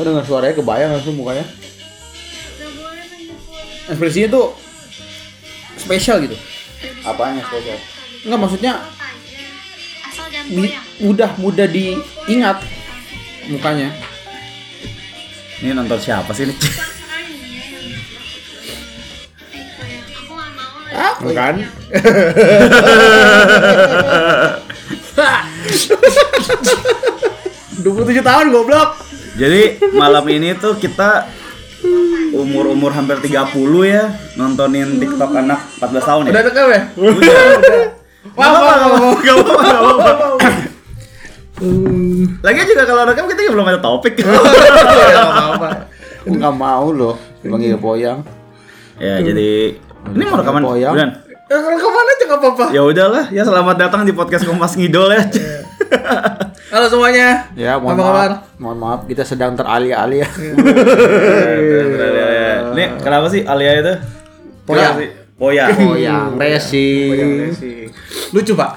Lo dengar suaranya kebayang langsung mukanya. Ekspresinya tuh spesial gitu. Apanya spesial? Enggak maksudnya mudah mudah diingat mukanya. Ini nonton siapa sih ini? Sekali ya. Ah, bukan. Dua puluh tujuh tahun goblok. Jadi malam ini tuh kita umur-umur hampir 30 ya nontonin TikTok anak 14 tahun ya. Udah rekam ya? Udah. Wah, wah, wah, wah. Gak apa-apa, gak apa-apa. Lagi juga kalau rekam kita belum ada topik. Ya. Enggak mau loh dipanggil boyang. ya jadi ini mau rekaman Boyang. Ya rekaman aja nggak apa-apa. Ya udahlah, ya selamat datang di podcast Kompas Ngidol ya. Halo semuanya. Ya, Apa mohon kabar? Mohon maaf, kita sedang teralih-alih ya. Iya. Ini kenapa sih Alia itu? Poyang. Kenapa sih? Poyang. Boyang racing. Lucu, Pak.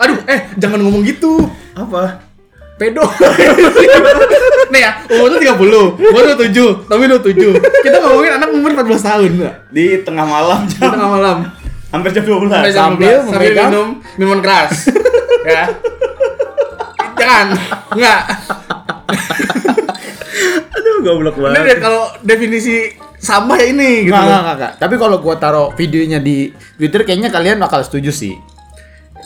Aduh, eh jangan ngomong gitu. Apa? Pedo. Nih ya, umurnya 30, baru 7, tapi udah 7. Kita ngomongin anak umur 14 tahun. Di tengah malam Di jam tengah malam. hampir jam 12. Sampai jam Sambil 12, sambil memegang minum minuman keras. ya. Jangan. Enggak. Aduh, goblok Ini banget. deh kalau definisi sampah ya ini gitu. Enggak, enggak, enggak, enggak. Tapi kalau gua taruh videonya di Twitter kayaknya kalian bakal setuju sih.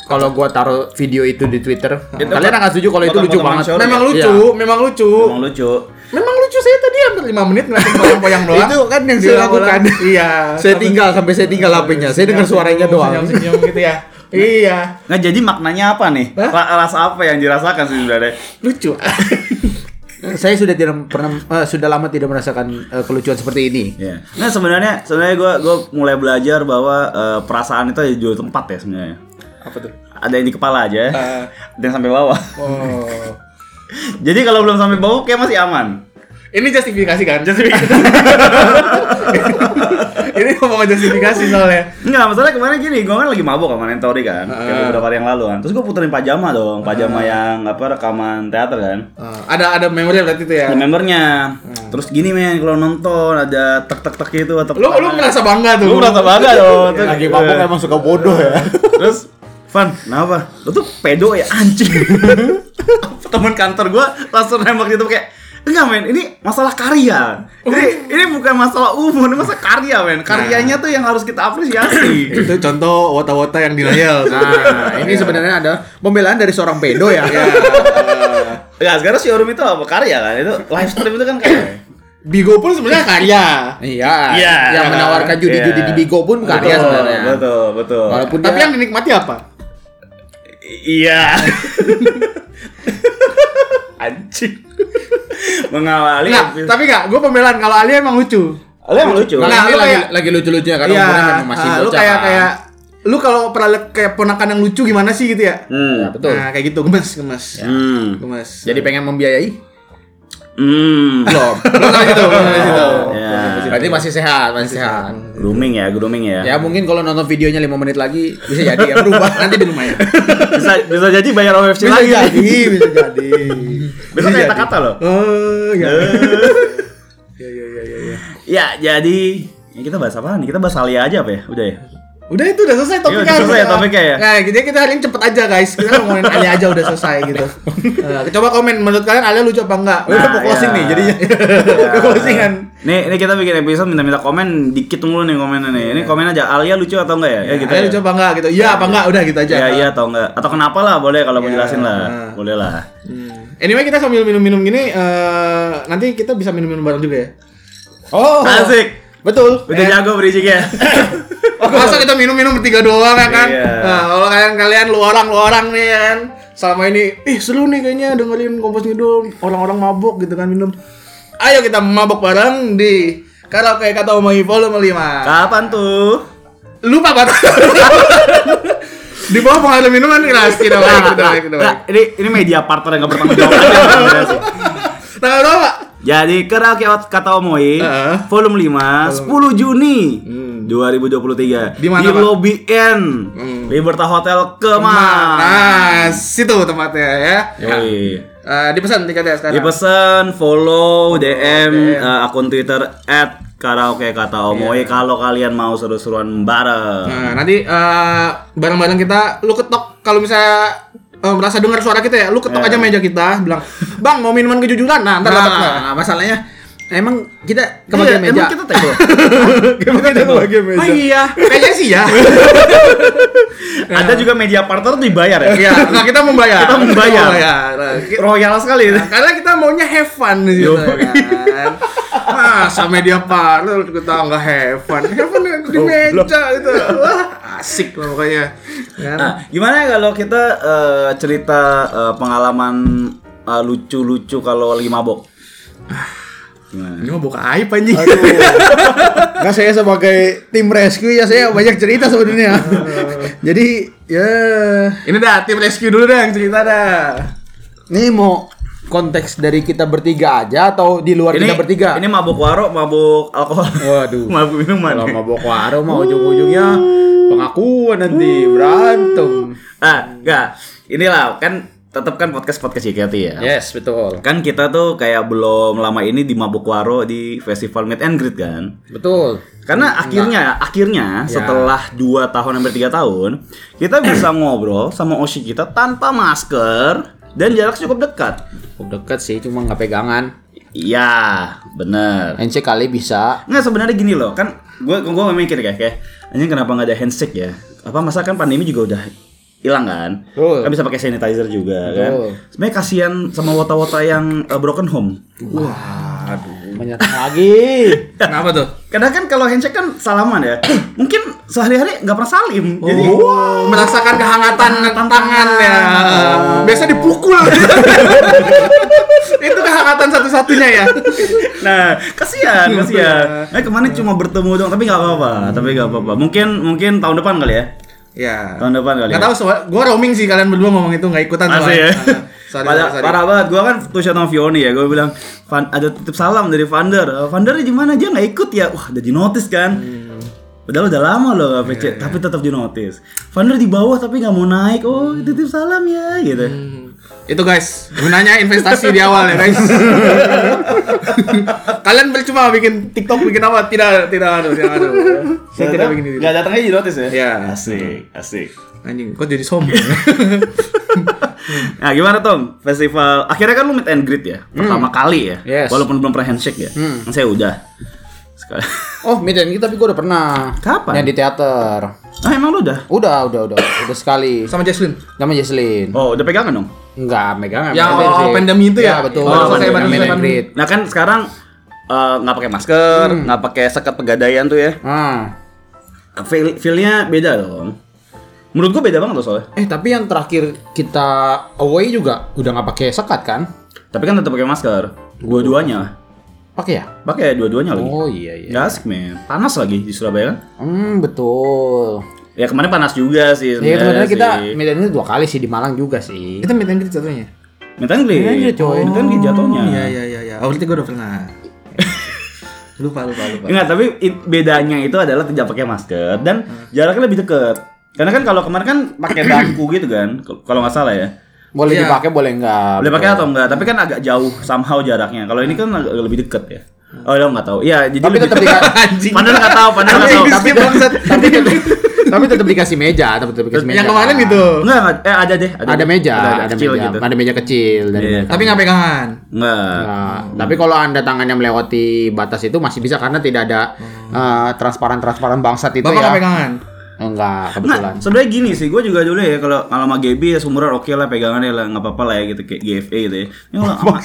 Kalau gua taruh video itu di Twitter, Itu kalian akan setuju kalau itu lucu banget. Memang ya? lucu, memang lucu. Emang lucu. Memang lucu saya tadi hampir 5 menit ngeliatin poyang-poyang doang. Itu kan yang saya lakukan. Iya. Saya tinggal sampai saya tinggal HP-nya. Saya dengar suaranya doang. Senyum gitu ya. Iya. Nggak jadi maknanya apa nih? Hah? Ra- Rasa apa yang dirasakan sih sebenarnya? Lucu. Saya sudah tidak pernah eh, sudah lama tidak merasakan eh, kelucuan seperti ini. Ya. Nah sebenarnya sebenarnya gue gue mulai belajar bahwa eh, perasaan itu ada di dua tempat ya sebenarnya. Apa tuh? Ada yang di kepala aja, Eh. ada yang sampai bawah. Oh. Jadi kalau belum sampai bawah kayak masih aman. Ini justifikasi kan? Justifikasi. ini ngomong justifikasi soalnya. Enggak, masalah kemarin gini, gue kan lagi mabok sama Nentori kan, Ah. kayak beberapa hari yang lalu kan. Terus gue puterin pajama dong, pajama yang apa rekaman teater kan. Eh, ada ada memori berarti itu ya. Ada membernya. Terus gini men, kalau nonton ada tek tek tek gitu atau Lu lu merasa bangga tuh. Gue merasa bangga dong. Lagi mabok emang suka bodoh ya. Terus Van, kenapa? Lu tuh pedo ya anjing. Temen kantor gua langsung nembak gitu kayak Enggak men, ini masalah karya. Ini ini bukan masalah umur, ini masalah karya men. Karyanya tuh yang harus kita apresiasi. itu contoh wota-wota yang denial. Nah, ini sebenarnya ada pembelaan dari seorang pedo ya. Ya sekarang showroom itu apa karya kan? Itu live stream itu kan karya. Bigo pun sebenarnya karya. Iya. Iya. Yang menawarkan judi-judi Iya. di Bigo pun karya Betul, sebenarnya. Betul, betul. Walaupun Tapi dia- yang dinikmati apa? Iya. Anjing. Mengawali episode- tapi enggak, gue pembelaan kalau Alia emang lucu. Lu emang lucu. Nah, Nah, lu lagi, kayak- lagi lucu-lucunya karena Iya, umurnya memang masih ah, bocah. lu kayak kan. kayak lu kalau pernah liat kayak ponakan yang lucu gimana sih gitu ya? Hmm. Ya, betul. Nah, kayak gitu gemes, gemes. Hmm. Gemes. Jadi pengen membiayai? Hmm. Belum. Belum sampai situ, belum sampai situ. Ya. Berarti masih sehat, masih sehat. Grooming ya, grooming ya. Ya mungkin kalau nonton videonya 5 menit lagi bisa jadi ya berubah nanti di rumah ya. Bisa bisa jadi bayar OFC Bisa lagi. jadi, bisa jadi. Besok kayak kata loh. Oh, ya. Ya, jadi ya kita bahas apa nih? Kita bahas Alia aja apa ya? Udah ya. Udah itu udah selesai topiknya. Iya, udah selesai topiknya ya? Nah, jadi kita hari ini cepet aja guys. Kita ngomongin Alia aja udah selesai gitu. Nah, coba komen menurut kalian Alia lucu apa enggak? Nah, Udah mau closing iya. nih jadinya. Ya. Ke closing kan. Nih, ini kita bikin episode minta-minta komen dikit mulu nih komennya nih. Ini komen aja Alia lucu atau enggak ya? Ya gitu. Alia ya. lucu apa enggak gitu. Iya apa enggak udah gitu aja. Ya iya atau enggak? Atau kenapa lah boleh kalau mau Iya. jelasin lah. Nah. Boleh lah. Hmm. Anyway kita sambil minum-minum gini eh, nanti kita bisa minum-minum bareng juga ya. Oh, Asik. betul. Udah jago berisik ya. Masa kita minum-minum bertiga doang ya kan? Iya. Nah, kalau kalian kalian lu orang lu orang nih ya kan. Selama ini, ih seru nih kayaknya dengerin kompos ngidul orang-orang mabuk gitu kan minum. Ayo kita mabuk bareng di karaoke kata Omahi volume 5. Kapan tuh? Lupa kata. di bawah pengaruh minuman keras kita baik, kita baik. Nggak, ini ini media partner yang gak bertanggung jawab. Tanggal berapa? Jadi karaoke kata Omoi Heeh. volume 5 10 Juni 2023 Di mana, di Pak? Lobby N Liberta Hotel Kemang. Nah, situ tempatnya ya. Yoi. Eh, dipesan tiketnya sekarang. Dipesan, follow, DM, eh, akun Twitter at karaoke kata Omoy kalau kalian mau seru-seruan bareng. Nah, nanti eh, bareng-bareng kita lu ketok kalau misalnya eh, merasa dengar suara kita ya, lu ketok aja meja kita, bilang, "Bang, mau minuman kejujuran." Nah, ntar dapat nggak? Nah, masalahnya emang kita Iya, kebagian meja. emang kita teko. kita kebagian meja. Oh iya, kayaknya sih ya. Ada juga media partner dibayar ya. Iya, nah kita membayar. Kita membayar. Nah, Royal sekali. Nah, karena kita maunya have fun Yo. kan. Masa media kita nggak have fun. Have fun di meja itu. Wah, asik lah pokoknya. Kan? Nah, gimana kalau kita eh, cerita eh, pengalaman eh, lucu-lucu kalau lagi mabok? Gimana? Ini mau buka aib anjing. Nah, saya sebagai tim rescue ya saya banyak cerita sebenarnya. Jadi ya Ini dah tim rescue dulu dah yang cerita dah. ini mau konteks dari kita bertiga aja atau di luar kita bertiga? Ini mabuk waro, mabuk alkohol. Waduh. mabuk minuman. Kalau mabok warung mau ujung-ujungnya pengakuan nanti berantem. Ah, enggak. Inilah kan tetap kan podcast podcast JKT ya. Yes, betul. Kan kita tuh kayak belum lama ini di Mabuk Waro di festival Meet and Greet kan. Betul. Karena akhirnya akhirnya Ya. setelah 2 tahun hampir 3 tahun, kita bisa ngobrol sama Oshi kita tanpa masker dan jarak cukup dekat. Cukup deket sih, cuma nggak pegangan. Iya, bener. NC kali bisa. Nggak sebenarnya gini loh, kan gue gue mikir kayak kayak anjing kenapa nggak ada handshake ya? Apa masa kan pandemi juga udah hilang kan? Betul. Kan bisa pakai sanitizer juga kan. Betul. Sebenarnya kasihan sama wota-wota yang uh, broken home. Menyerang lagi. Kenapa tuh? Kadang kan kalau handshake kan salaman ya. Mungkin sehari-hari nggak pernah salim. Jadi Oh, merasakan kehangatan tangan ya. Biasa dipukul. Itu kehangatan satu-satunya ya. nah, kasihan, kasihan. Nah, kemarin cuma bertemu dong, tapi nggak apa-apa, tapi nggak apa-apa. Mungkin mungkin tahun depan kali ya. Ya. Tahun depan kali. Gak ya. tahu soal gue roaming sih kalian berdua ngomong itu nggak ikutan Masih ya. soalnya. Nah, Parah, parah banget. Gua kan tuh sama Vioni ya. Gue bilang, "Van, ada titip salam dari Vander. Eh, Vander di mana aja nggak ikut ya? Wah, udah di notice kan. Padahal udah lama loh nggak PC, tapi tetap di notice. Vander di bawah tapi nggak mau naik. Oh, titip salam ya, gitu. Itu guys, gunanya investasi di awal ya guys. Kalian percuma bikin TikTok bikin apa? Tidak, tidak ada, tidak ada. Saya tidak bikin itu. Nggak datang aja di notice ya? Ya. Asik, asik. Anjing, kok jadi sombong? Nah, gimana Tom? Festival akhirnya kan lu meet and greet ya. Pertama kali ya. Yes. Walaupun belum pernah handshake ya. Kan saya udah. Sekali. Oh, meet and greet tapi gue udah pernah. Kapan? Yang di teater. Ah, emang lu udah? Udah, udah, udah. Udah sekali. Sama Jesslyn. Nama Jesslyn. Oh, udah pegangan dong? Enggak, megang. Yang awal greet. pandemi itu ya? betul. Oh, Meet selesai and pandemi. greet. Nah, kan sekarang eh, nggak pakai masker, nggak pakai sekat pegadaian tuh ya. Feel feelnya beda dong. Menurut gua beda banget loh soalnya. Eh, tapi yang terakhir kita away juga udah nggak pakai sekat kan? Tapi kan tetap pakai masker. Dua-duanya. Pakai ya? Pakai dua-duanya lagi. Oh iya iya. Nggak asik men. Panas lagi di Surabaya kan? Hmm, betul. Ya kemarin panas juga sih. Ya sebenarnya kita and greet dua kali sih di Malang juga sih. Kita and greet jatuhnya. Greet. Meet and greet, coy. And greet jatuhnya. Iya, iya, iya, iya. Oh, berarti gue udah pernah. lupa, lupa, lupa. Enggak, tapi it- bedanya itu adalah tidak pakai masker dan jaraknya lebih dekat. Karena kan kalau kemarin kan pakai daku gitu kan, kalau- nggak salah ya. Boleh Iya. dipakai boleh enggak. Boleh pakai atau enggak, tapi kan agak jauh somehow jaraknya. Kalau ini kan agak lebih dekat ya. Oh, lo nggak tahu. Iya, jadi Tapi lebih tetap dika- Anjing. Padahal nggak tahu, padahal nggak tahu. Tapi bangsat. tapi tetap, tapi tetap dikasih meja, tapi tetap dikasih meja. Yang kemarin gitu. Enggak, enggak. Eh, ada deh. Ada meja, ada, ada, kecil meja, gitu. ada meja kecil dari Iya. mereka. Tapi nggak pegangan. Enggak. Nah, tapi kalau anda tangannya melewati batas itu masih bisa karena tidak ada eh, transparan-transparan bangsat itu Bapak ya. nggak pegangan. Enggak, Nah, kebetulan. sebenarnya gini sih, gue juga dulu ya kalau kalau sama Gaby ya seumuran oke lah pegangannya lah nggak apa-apa lah ya gitu kayak GFA gitu ya. Ini kalau sama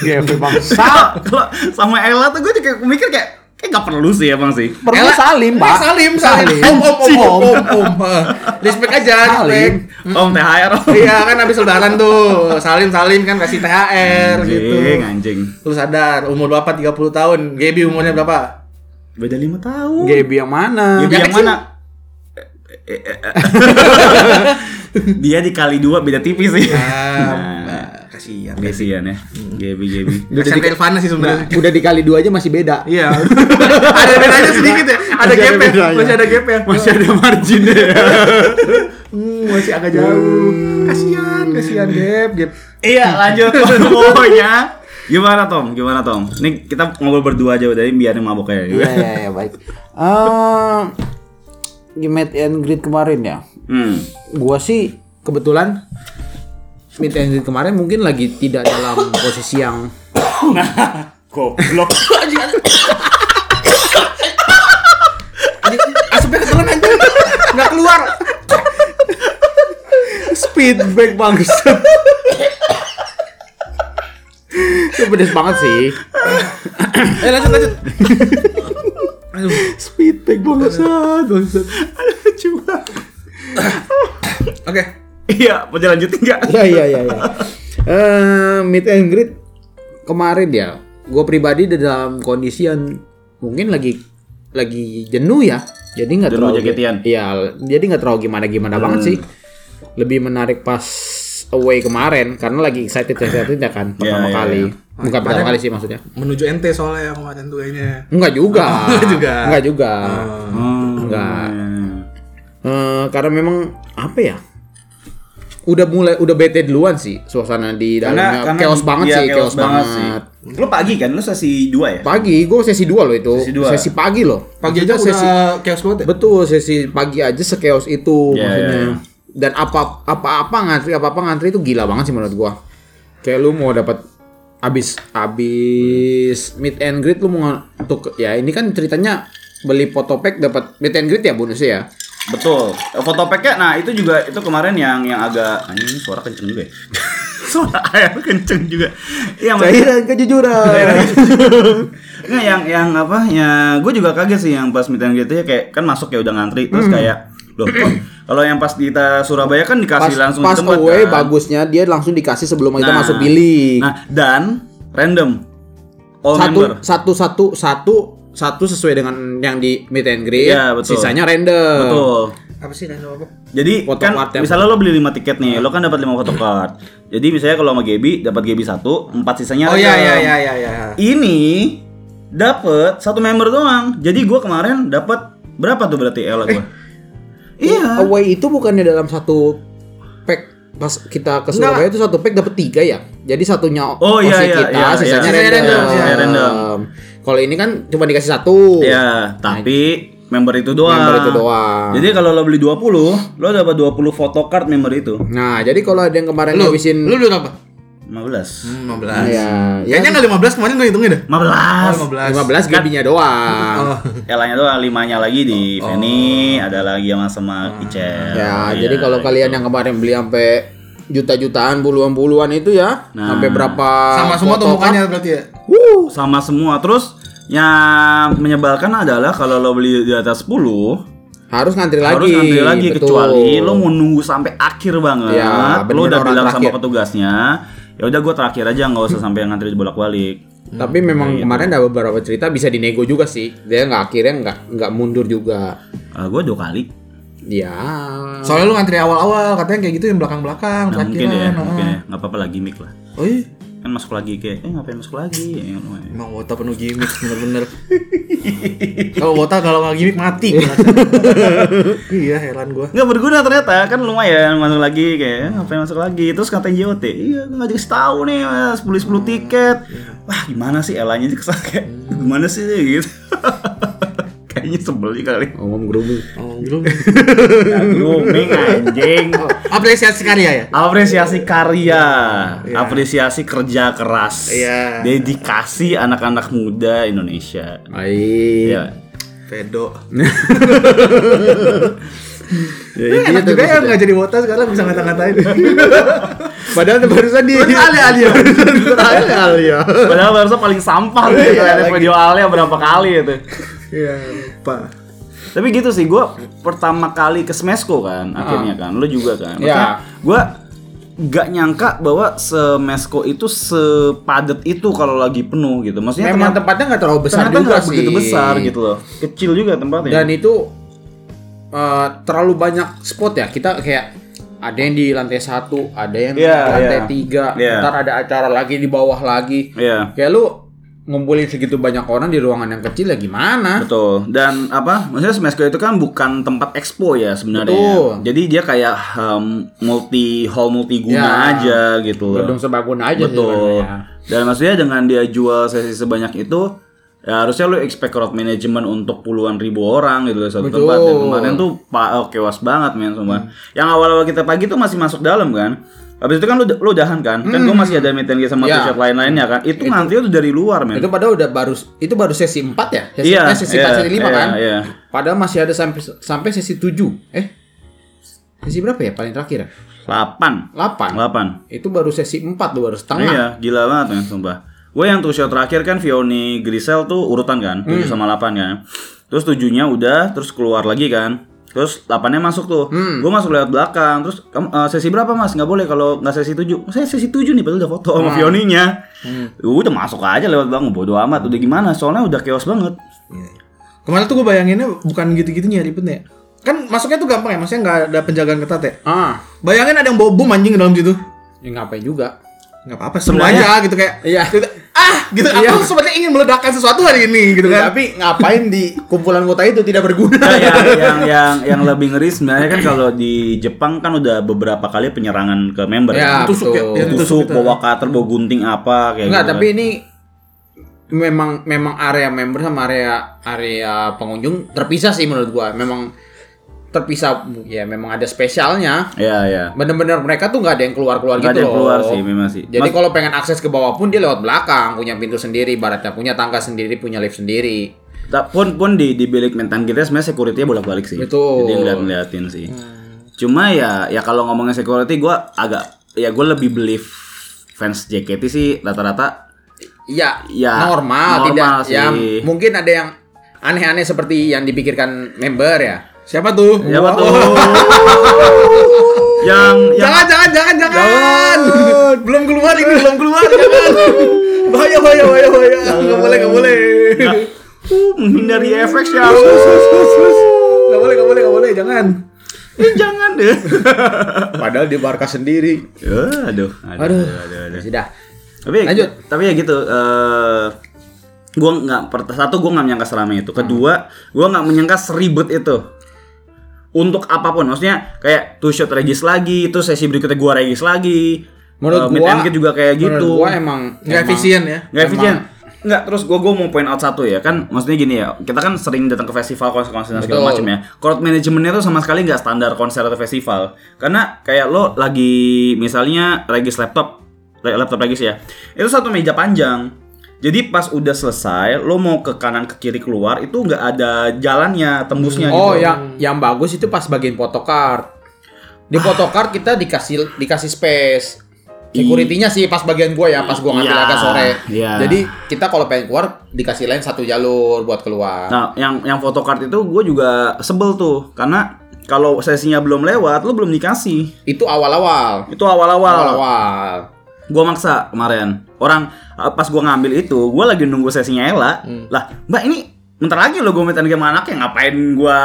GFP bangsa. Sa- kalau sama Ella tuh gue juga mikir kayak kayak nggak perlu sih emang sih. Perlu Ella- salim, Pak. Eh, Salim, salim. Om, om, om, om, om, om. Respect aja, respect. Om THR. Iya kan habis lebaran tuh. Salim, salim kan kasih THR gitu. Anjing, anjing. Lu sadar umur berapa 30 tahun? Gaby umurnya berapa? Beda lima tahun. Gaby yang mana? Gaby Yang yang mana? Eh, eh, eh. Dia dikali dua beda tipis sih. Ah, Nah. kasihan. Kasihan ya. Gaby Gaby. Kasihan ke Elvana sih sebenarnya. Udah dikali dua aja masih beda. Iya. ada bedanya sedikit ya. Ada Masih ada gap ya. bedanya. Masih ada gap ya. Masih ada marginnya. Hmm, masih agak jauh. Kasihan, kasihan gap, gap. Iya, lanjut pokoknya. Gimana Tom? Gimana Tom? Ini kita ngobrol berdua aja udah biarin mabok ya. Iya iya iya baik. Eh di meet and greet kemarin ya. Hmm. Gua sih kebetulan meet and greet kemarin mungkin lagi tidak dalam posisi yang Goblok. Anjing, asapnya ketelan anjing. Enggak keluar. speed break bangsat. Itu pedes banget sih. Eh lanjut lanjut. Bangsat, bangsat. Lucu banget. Oke. Iya, mau lanjutin nggak? Ya ya ya ya. Eh meet and greet kemarin ya. Gue pribadi di dalam kondisi yang mungkin lagi lagi jenuh ya. Jadi nggak terlalu. Iya, jadi nggak terlalu gimana gimana banget sih. Lebih menarik pas away kemarin karena lagi excited excited ya kan pertama iya, kali. iya. Bukan pertama kali sih maksudnya. Menuju ente soalnya yang kemarin tuh kayaknya. Enggak juga. Enggak juga. Enggak juga. Hmm. Enggak. Eh, karena memang apa ya? Udah mulai udah bete duluan sih suasana di dalamnya. chaos banget iya, sih, chaos, chaos banget. sih. Lu pagi kan? Lu sesi 2 ya? Pagi, gue sesi dua loh itu. Sesi dua. pagi loh. Pagi aja udah chaos banget ya? Betul, sesi pagi aja sekeos itu Iya, maksudnya. iya, iya. Dan apa apa apa ngantri apa apa ngantri itu gila banget sih menurut gua. Kayak lu mau dapat abis abis meet and greet lu mau untuk ya ini kan ceritanya beli fotopack dapat meet and greet ya bonusnya ya. Betul. Foto packnya, nah itu juga itu kemarin yang yang agak ini suara kenceng juga ya. suara air kenceng juga. Iya, maksudnya- Cairan kejujuran. Nggak yang yang apa ya gue juga kaget sih yang pas meet and greet ya kayak kan masuk ya udah ngantri terus kayak loh kok kalau yang pas kita Surabaya kan pas dikasih langsung pas di tempat away kan. bagusnya dia langsung dikasih sebelum kita Nah, masuk bilik. Nah, dan random all satu, member. satu satu satu satu sesuai dengan yang di meet and greet. Iya, betul. Sisanya random. Betul. Apa sih random apa? Jadi Foto kan card ya. misalnya lo beli 5 tiket nih, lo kan dapat 5 foto card. Jadi misalnya kalau sama Gaby dapat Gaby satu, empat sisanya Oh iya iya iya iya iya. Ini dapat satu member doang. Jadi gua kemarin dapat berapa tuh berarti Ella gua? Iya. Away itu bukannya dalam satu pack pas kita ke Surabaya itu satu pack dapat tiga ya. Jadi satunya Oh, iya, iya, kita, iya, sisanya iya. random. Sisanya random, iya. Random. Kalau ini kan cuma dikasih satu. Iya, tapi member itu doang. Member itu doang. Jadi kalau lo beli 20, lo dapat 20 foto card member itu. Nah, jadi kalau ada yang kemarin Lu, ngabisin lu dulu apa? 15. Hmm, 15. ya, ya Kayaknya nggak 15 kemarin gue hitungin deh. 15. Oh, 15. 15 gabinya doang. Oh. Elanya doang, limanya lagi di Penny, ada lagi sama sama Icel. Ya, Iya, jadi kalau gitu. kalian yang kemarin beli sampai juta-jutaan, puluhan-puluhan itu ya, Nah. sampai berapa Sama semua tuh mukanya berarti ya. wuh, sama semua terus yang menyebalkan adalah kalau lo beli di atas 10 harus ngantri lagi. harus ngantri lagi betul. kecuali lo mau nunggu sampai akhir banget Ya, lo udah bilang sama terakhir. petugasnya ya udah gue terakhir aja nggak usah sampai ngantri bolak-balik Tapi memang kemarin ada beberapa cerita bisa dinego juga sih. Dia nggak akhirnya nggak nggak mundur juga. Ah, gue dua kali Ya. Soalnya lu ngantri awal-awal katanya kayak gitu yang belakang-belakang, nah, mungkin ya terakhiran, mungkin ya nggak apa-apa lah gimmick lah Oh iya. kan masuk lagi kayak eh ngapain masuk lagi ya, Emang wota penuh gimmick bener-bener. Kalau wota kalau nggak gimmick mati. Rasa. Iya heran gua. nggak berguna ternyata kan lumayan masuk lagi kayak "Eh, ngapain masuk lagi? Terus katanya JOT iya nggak dikasih tahu nih sepuluh sepuluh tiket. Wah gimana sih elanya sih kesal kayak gimana sih gitu kayaknya sebel sih kali Ngomong grooming. Oh, belum. grooming anjing Apresiasi karya ya. apresiasi karya apresiasi kerja keras Iya. dedikasi anak-anak muda Indonesia Baik. ya Pedo. Ya, Ya, enak juga ya nggak jadi wota sekarang bisa ngata-ngatain. Padahal barusan di alih-alih ya. alih ya. padahal barusan paling sampah Iya, ada lagi. video Alia berapa kali itu Iya, lupa. Tapi gitu sih, gue pertama kali ke Smesco kan, akhirnya kan, lo juga kan. Ya. Maksudnya, gue gak nyangka bahwa Smesco itu sepadat itu kalau lagi penuh gitu. Maksudnya Memang ternyata, tempatnya nggak terlalu besar ternyata juga nggak sih. begitu besar gitu loh, kecil juga tempatnya. Dan itu eh, terlalu banyak spot ya. Kita kayak ada yang di lantai satu, ada yang di Iya, lantai iya. tiga, Iya. ntar ada acara lagi di bawah lagi. Iya. Kayak lu ngumpulin segitu banyak orang di ruangan yang kecil ya gimana? Betul. Dan apa? Maksudnya Smesco itu kan bukan tempat expo ya sebenarnya. Betul. Jadi dia kayak um, multi hall multiguna Ya. aja gitu. Gedung serbaguna aja sih Betul. sebenarnya. Dan maksudnya dengan dia jual sesi sebanyak itu, ya harusnya lu expect crowd management untuk puluhan ribu orang gitu loh satu Betul. tempat. Dan kemarin tuh pak oh, kewas banget men sumpah. Yang awal-awal kita pagi tuh masih masuk dalam kan. Habis itu kan lu, lu udahan kan? Kan gua masih ada meeting sama Ya. t-shirt lain-lainnya kan. Itu ngantri tuh dari luar men. Itu padahal udah baru itu baru sesi 4 ya? Sesi, Iya, eh, sesi iya, 4 sesi 5 iya, kan? iya. Padahal masih ada sampai sampai sesi 7. Eh. Sesi berapa ya paling terakhir? 8. 8. 8. Itu baru sesi 4 tuh baru setengah. Iya, gila banget men, sumpah. Gue yang tuh show terakhir kan Vioni Grisel tuh urutan kan, 7 sama 8 kan. Terus 7-nya udah, terus keluar lagi kan. Terus 8-nya masuk tuh. Gue masuk lewat belakang. Terus kamu eh, sesi berapa Mas? Nggak boleh kalau nggak sesi 7. Saya sesi 7 nih, padahal udah foto sama Vioninya. Udah masuk aja lewat belakang, bodo amat. Udah gimana? Soalnya udah chaos banget. Kemarin tuh gue bayanginnya bukan gitu-gitunya ribetnya. Kan masuknya tuh gampang ya, maksudnya nggak ada penjagaan ketat ya. Ah, Bayangin ada yang bawa bom anjing ke dalam situ. ya ngapain juga? Nggak apa-apa, aja gitu kayak. Iya. gitu, ah, gitu. Iya. Aku sepertinya ingin meledakkan sesuatu hari ini gitu kan. Tapi ngapain di kumpulan kota itu tidak berguna? Nah, yang, yang yang yang lebih ngeri sebenarnya kan kalau di Jepang kan udah beberapa kali penyerangan ke member Ya. Tusuk ya, betul. ya, tusuk, tusuk gitu. bawa cutter, bawa gunting apa kayak Enggak, gitu. tapi kan. ini memang memang area member sama area area pengunjung terpisah sih menurut gua. Memang terpisah ya memang ada spesialnya. ya ya. Bener-bener mereka tuh nggak ada yang keluar-keluar Nggak gitu ada yang loh. keluar sih, memang sih. Jadi Mas- kalau pengen akses ke bawah pun dia lewat belakang, punya pintu sendiri, baratnya punya tangga sendiri, punya lift sendiri. Ta- pun pun di di bilik mentan kita sebenarnya security-nya bolak-balik sih. Betul. Jadi ngeliat-ngeliatin sih. Cuma ya ya kalau ngomongin security gua agak ya gue lebih believe fans JKT sih rata-rata Iya, Ya, normal, normal tidak. Ya sih. mungkin ada yang aneh-aneh seperti yang dipikirkan member ya. Siapa tuh? ya betul. yang yang Jangan, jangan, jangan, jangan. belum keluar ini, belum keluar. Jangan. Bahaya, bahaya, bahaya, bahaya. Nggak boleh, nggak boleh. uh, menghindari efek ya. Nggak boleh, nggak boleh, nggak boleh. Jangan. Eh, jangan deh. Padahal di Barca sendiri. Ya, aduh, aduh, Aduh. aduh, aduh. Sudah. Tapi Lanjut. Tapi ya gitu. eh gua nggak satu gua nggak menyangka seramai itu. Kedua, gua nggak menyangka seribet itu. Untuk apa pun, maksudnya kayak two shot regis lagi, itu sesi berikutnya gua regis lagi. Menurut meet gua juga kayak gitu. Menurut gua emang Nggak efisien ya. Nggak efisien. Nggak, terus gua gua mau point out satu ya kan maksudnya gini ya kita kan sering datang ke festival konser-konser dan segala macam ya crowd manajemennya tuh sama sekali nggak standar konser atau festival karena kayak lo lagi misalnya regis laptop laptop regis ya itu satu meja panjang jadi pas udah selesai lo mau ke kanan ke kiri keluar itu nggak ada jalannya tembusnya Oh, gitu. yang yang bagus itu pas bagian photocard. Di photocard kita dikasih dikasih space. Security-nya sih pas bagian gua ya, pas gua ngambil Iya, agak sore. iya. Jadi kita kalau pengen keluar dikasih lain satu jalur buat keluar. Nah, yang yang photocard itu gue juga sebel tuh karena kalau sesinya belum lewat lo belum dikasih Itu awal-awal. itu awal-awal Awal-awal. Gua maksa kemarin. Orang uh, pas gua ngambil itu, gua lagi nunggu sesinya Ella. Lah, Mbak ini bentar lagi lo gue minta game anaknya ngapain gua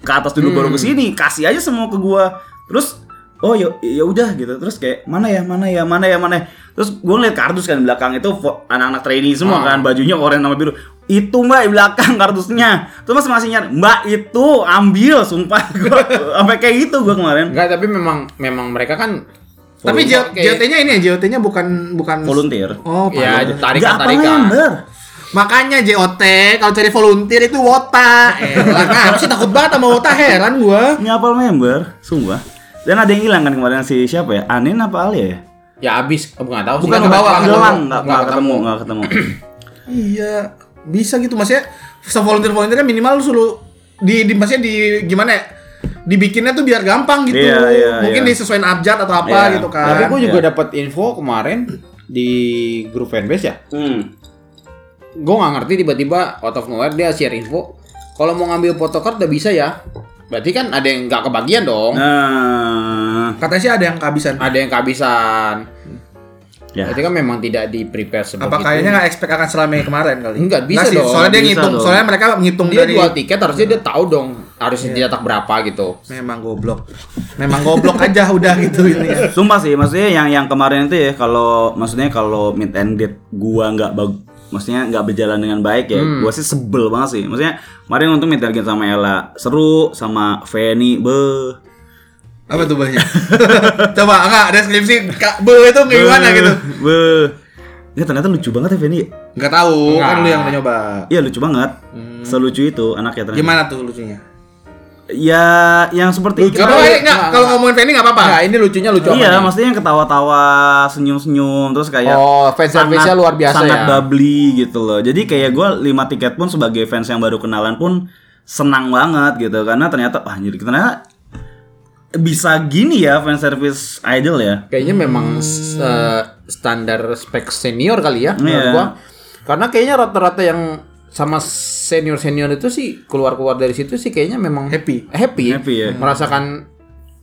ke atas dulu baru ke sini kasih aja semua ke gua. Terus oh ya ya udah gitu. Terus kayak mana ya mana ya mana ya mana ya. terus gua ngeliat kardus kan di belakang itu anak-anak trainee semua kan bajunya oranye sama biru. Itu mbak di belakang kardusnya. Terus masih masih nyari mbak itu ambil sumpah. Gua sampai kayak gitu gua kemarin. Enggak, tapi memang memang mereka kan Tapi Oke. JOT-nya ini ya, JOT-nya bukan bukan volunteer Oh, ya. Nggak tarikan-tarikan. Makanya JOT kalau cari volunteer itu wota. Eh, lah kenapa sih takut banget sama wota heran gua. nyapal member, sumpah. Dan ada yang hilang kan kemarin si siapa ya? Anin apa Alia ya? Ya habis, aku nggak tahu sih. Bukan Nggak ke bawah, ketemu. ke bawah. Hilang, nggak ketemu, nggak ketemu. Iya, bisa gitu maksudnya. volunteer volunteernya minimal lu suruh di, di maksudnya di gimana ya? Dibikinnya tuh biar gampang gitu. Iya, iya, Mungkin iya. disesuaikan abjad atau apa Iya. gitu kan. Tapi gue juga Iya. dapat info kemarin di grup fanbase ya. Hmm. Gue nggak ngerti tiba-tiba out of nowhere dia share info. Kalau mau ngambil photocard udah bisa ya. Berarti kan ada yang nggak kebagian dong. Nah, Katanya sih ada yang kehabisan. Ada yang kehabisan. ya. Berarti kan memang tidak di prepare sebegitu. Apa kayaknya nggak expect akan selama yang kemarin kali? Enggak, bisa sih, dong. Soalnya dia Bisa ngitung, dong. soalnya mereka menghitung dia dari jual tiket harusnya dia tahu dong harus dicetak berapa gitu. Memang goblok. Memang goblok aja udah gitu ini ya. Sumpah sih, maksudnya yang yang kemarin itu ya kalau maksudnya kalau meet and greet gua nggak bag maksudnya nggak berjalan dengan baik ya, gua sih sebel banget sih. Maksudnya kemarin untuk meet and sama Ella seru sama Feni be Apa tuh banyak? Coba enggak deskripsi Kak Be itu gimana gitu. Be. Ya ternyata lucu banget ya Feni. Enggak tahu, kan lu yang udah nyoba. Iya lucu banget. Selucu itu anaknya ternyata. Gimana tuh lucunya? Ya yang seperti Enggak apa-apa, enggak. Kalau ngomongin Fanny enggak apa-apa. Nah, ini lucunya lucu Iya, apanya? maksudnya yang ketawa-tawa, senyum-senyum, terus kayak Oh, fan service-nya luar biasa sangat ya. bubbly gitu loh. Jadi kayak gue 5 tiket pun sebagai fans yang baru kenalan pun senang banget gitu karena ternyata wah jadi ternyata bisa gini ya fan service idol ya. Kayaknya memang eh, standar spek senior kali ya menurut Iya. gua. Karena kayaknya rata-rata yang sama senior-senior itu sih keluar-keluar dari situ sih kayaknya memang Happy. Happy. Happy ya. Merasakan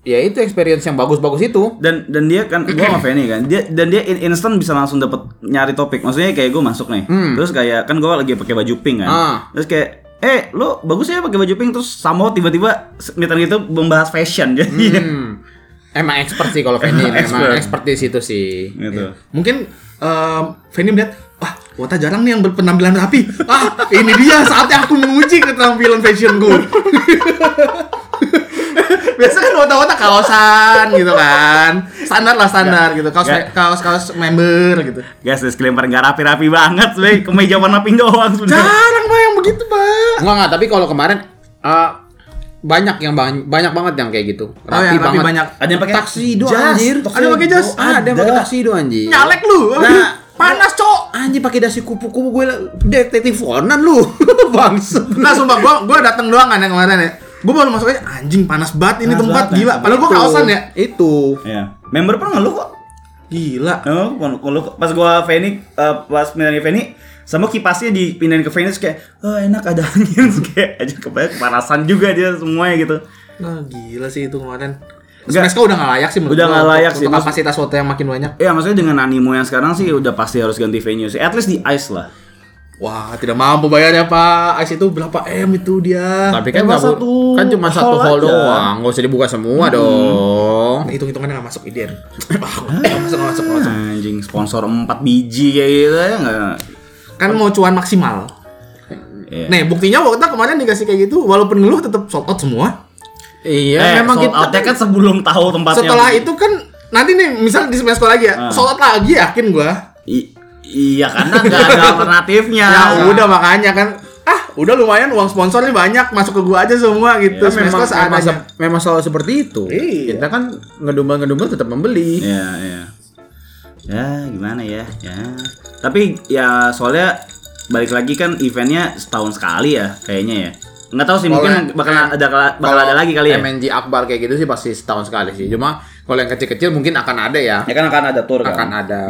ya itu experience yang bagus-bagus itu. Dan dan dia kan gue sama Fanny kan dia dan dia in- instant bisa langsung dapet nyari topik. Maksudnya kayak gue masuk nih. Terus kayak kan gue lagi pakai baju pink kan. Ah. Terus kayak eh lo bagus ya pakai baju pink terus sama tiba-tiba meeting gitu membahas fashion jadi Hmm. Emang expert sih kalau Fanny, memang Expert. expert di situ sih. gitu. Mungkin em Fanny melihat, wah, Wota jarang nih yang berpenampilan rapi. Ah, ini dia saatnya aku menguji keterampilan fashionku. Biasa kan Wota-Wota kaosan gitu kan. Standar lah standar gitu. Kaos Nggak. kaos kaos member gitu. Guys, disclaimer nggak rapi-rapi banget, Bay. Kemeja warna pink doang sebenarnya. Jarang Pak yang begitu, Pak. Enggak enggak, tapi kalau kemarin eh, banyak yang bang- banyak banget yang kayak gitu. Oh, yang rapi banyak. Ada yang pakai taksido jas, anjir. Ada yang pakai jas? Ada yang pakai taksido anjir. Nyalek lu. Nah, panas, Cok. Anjir pakai dasi kupu-kupu gue detektif Conan lu. Bangset. Nah, sumpah gua gua datang doang kan yang kemarin ya. Gua baru masuk aja anjing panas banget ini Panas tempat banget, gila. Padahal gua Itu, kaosan ya. Itu. Iya. Member pun ngeluh kok. Gila. Oh, ngeluh kok. Pas gua Fanny eh, pas pindahin Fanny sama kipasnya dipindahin ke terus kayak, oh enak ada angin kayak aja kebayang kepanasan juga dia semuanya gitu. Nah, gila sih itu kemarin. Smash udah gak layak sih menurut Udah gua nggak untuk- layak sih, Untuk kapasitas foto yang makin banyak. Ya maksudnya dengan animo yang sekarang sih udah pasti harus ganti venue sih. At least di ice lah. Wah, tidak mampu bayarnya Pak. Ice itu berapa M itu dia? Tapi kan nggak bu- satu kan cuma satu hall hall aja. doang, nggak usah dibuka semua dong. Nah, hitung-hitungannya gak masuk ide. Nggak masuk, nggak masuk, nggak masuk. Anjing sponsor 4 biji kayak gitu ya enggak. Kan mau cuan maksimal. Iya. Nih, buktinya waktu kemarin dikasih kayak gitu, walaupun ngeluh tetap sold out semua. Iya, eh, memang kita out-nya kan sebelum tahu tempatnya. Setelah itu kan nanti nih misal di Smash lagi ya, Ah. sold out lagi yakin gua. I- iya karena nggak ada alternatifnya. Ya udah makanya kan ah udah lumayan uang sponsor nih banyak masuk ke gua aja semua gitu. Kan Smash memang, memang, se- memang selalu seperti itu. Iya. Kita kan ngedumel-ngedumel tetap membeli. Iya, iya. Ya, gimana ya? Ya. Tapi ya soalnya balik lagi kan eventnya setahun sekali ya kayaknya ya. Nggak tahu sih mungkin yang- bakal ada bakal ada lagi kali ya. MNG Akbar kayak gitu sih pasti setahun sekali sih. Cuma kalau yang kecil-kecil mungkin akan ada ya. Ya kan akan ada tour kan. Akan ada.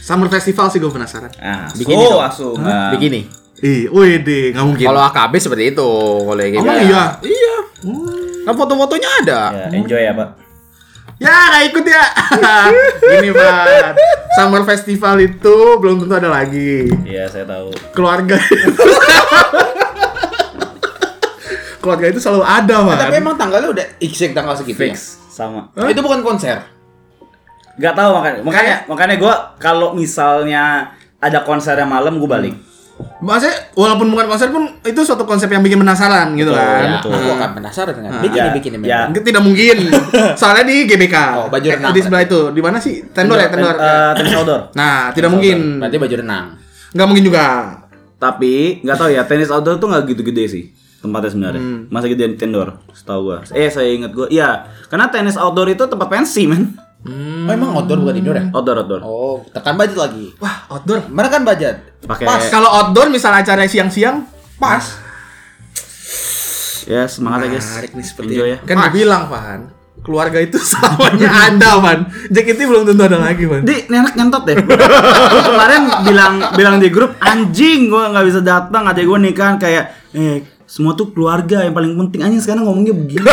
Summer Festival sih gua penasaran. Ah, Bikini so, dong. asu. Hah? Nah. Bikini. Ih, wih deh, nggak mungkin. Kalau AKB seperti itu. Kalau yang kayak Emang gitu. iya? Iya. Kan foto-fotonya ada. Ya, enjoy ya, Pak. Ya, nggak ikut ya. Gini, Pak. Summer Festival itu belum tentu ada lagi. Iya, saya tahu. Keluarga. Keluarga itu selalu ada, Pak. Tapi emang tanggalnya udah exact tanggal segitu Fix sama. ya? Itu bukan konser. Gak tahu makanya. Makanya makanya gua kalau misalnya ada konser yang malam gua balik. Maksudnya walaupun bukan konser pun itu suatu konsep yang bikin penasaran gitu Betul, kan. Ya, betul. aku akan penasaran dengan Ah. bikini Ya, bikini ya. memang. Tidak mungkin. Soalnya di GBK. Oh, baju Eh, renang Di sebelah itu. Di mana sih? Tendor ya, tendor. Eh, tenis outdoor. Nah, tidak mungkin. Berarti baju renang. Nggak mungkin juga. Tapi nggak tahu ya tenis outdoor tuh nggak gitu gede sih tempatnya sebenarnya. Masa gede di tendor, setahu gua. Eh saya ingat gua, iya karena tenis outdoor itu tempat pensi men. Oh, emang outdoor bukan indoor ya? Outdoor outdoor. Oh, tekan budget lagi. Wah, outdoor. Mana kan budget? Pakai Pas kalau outdoor misalnya acara siang-siang, pas. ya semangat ya guys. Menarik nih seperti Enjoy ya. Kan gue bilang. Keluarga itu selamanya ada, Van. JKT belum tentu ada lagi, Van. Di, ini anak nyentot deh. Kemarin bilang bilang di grup anjing gua nggak bisa datang, adek gua nikahan kayak eh semua tuh keluarga yang paling penting anjing sekarang ngomongnya begini.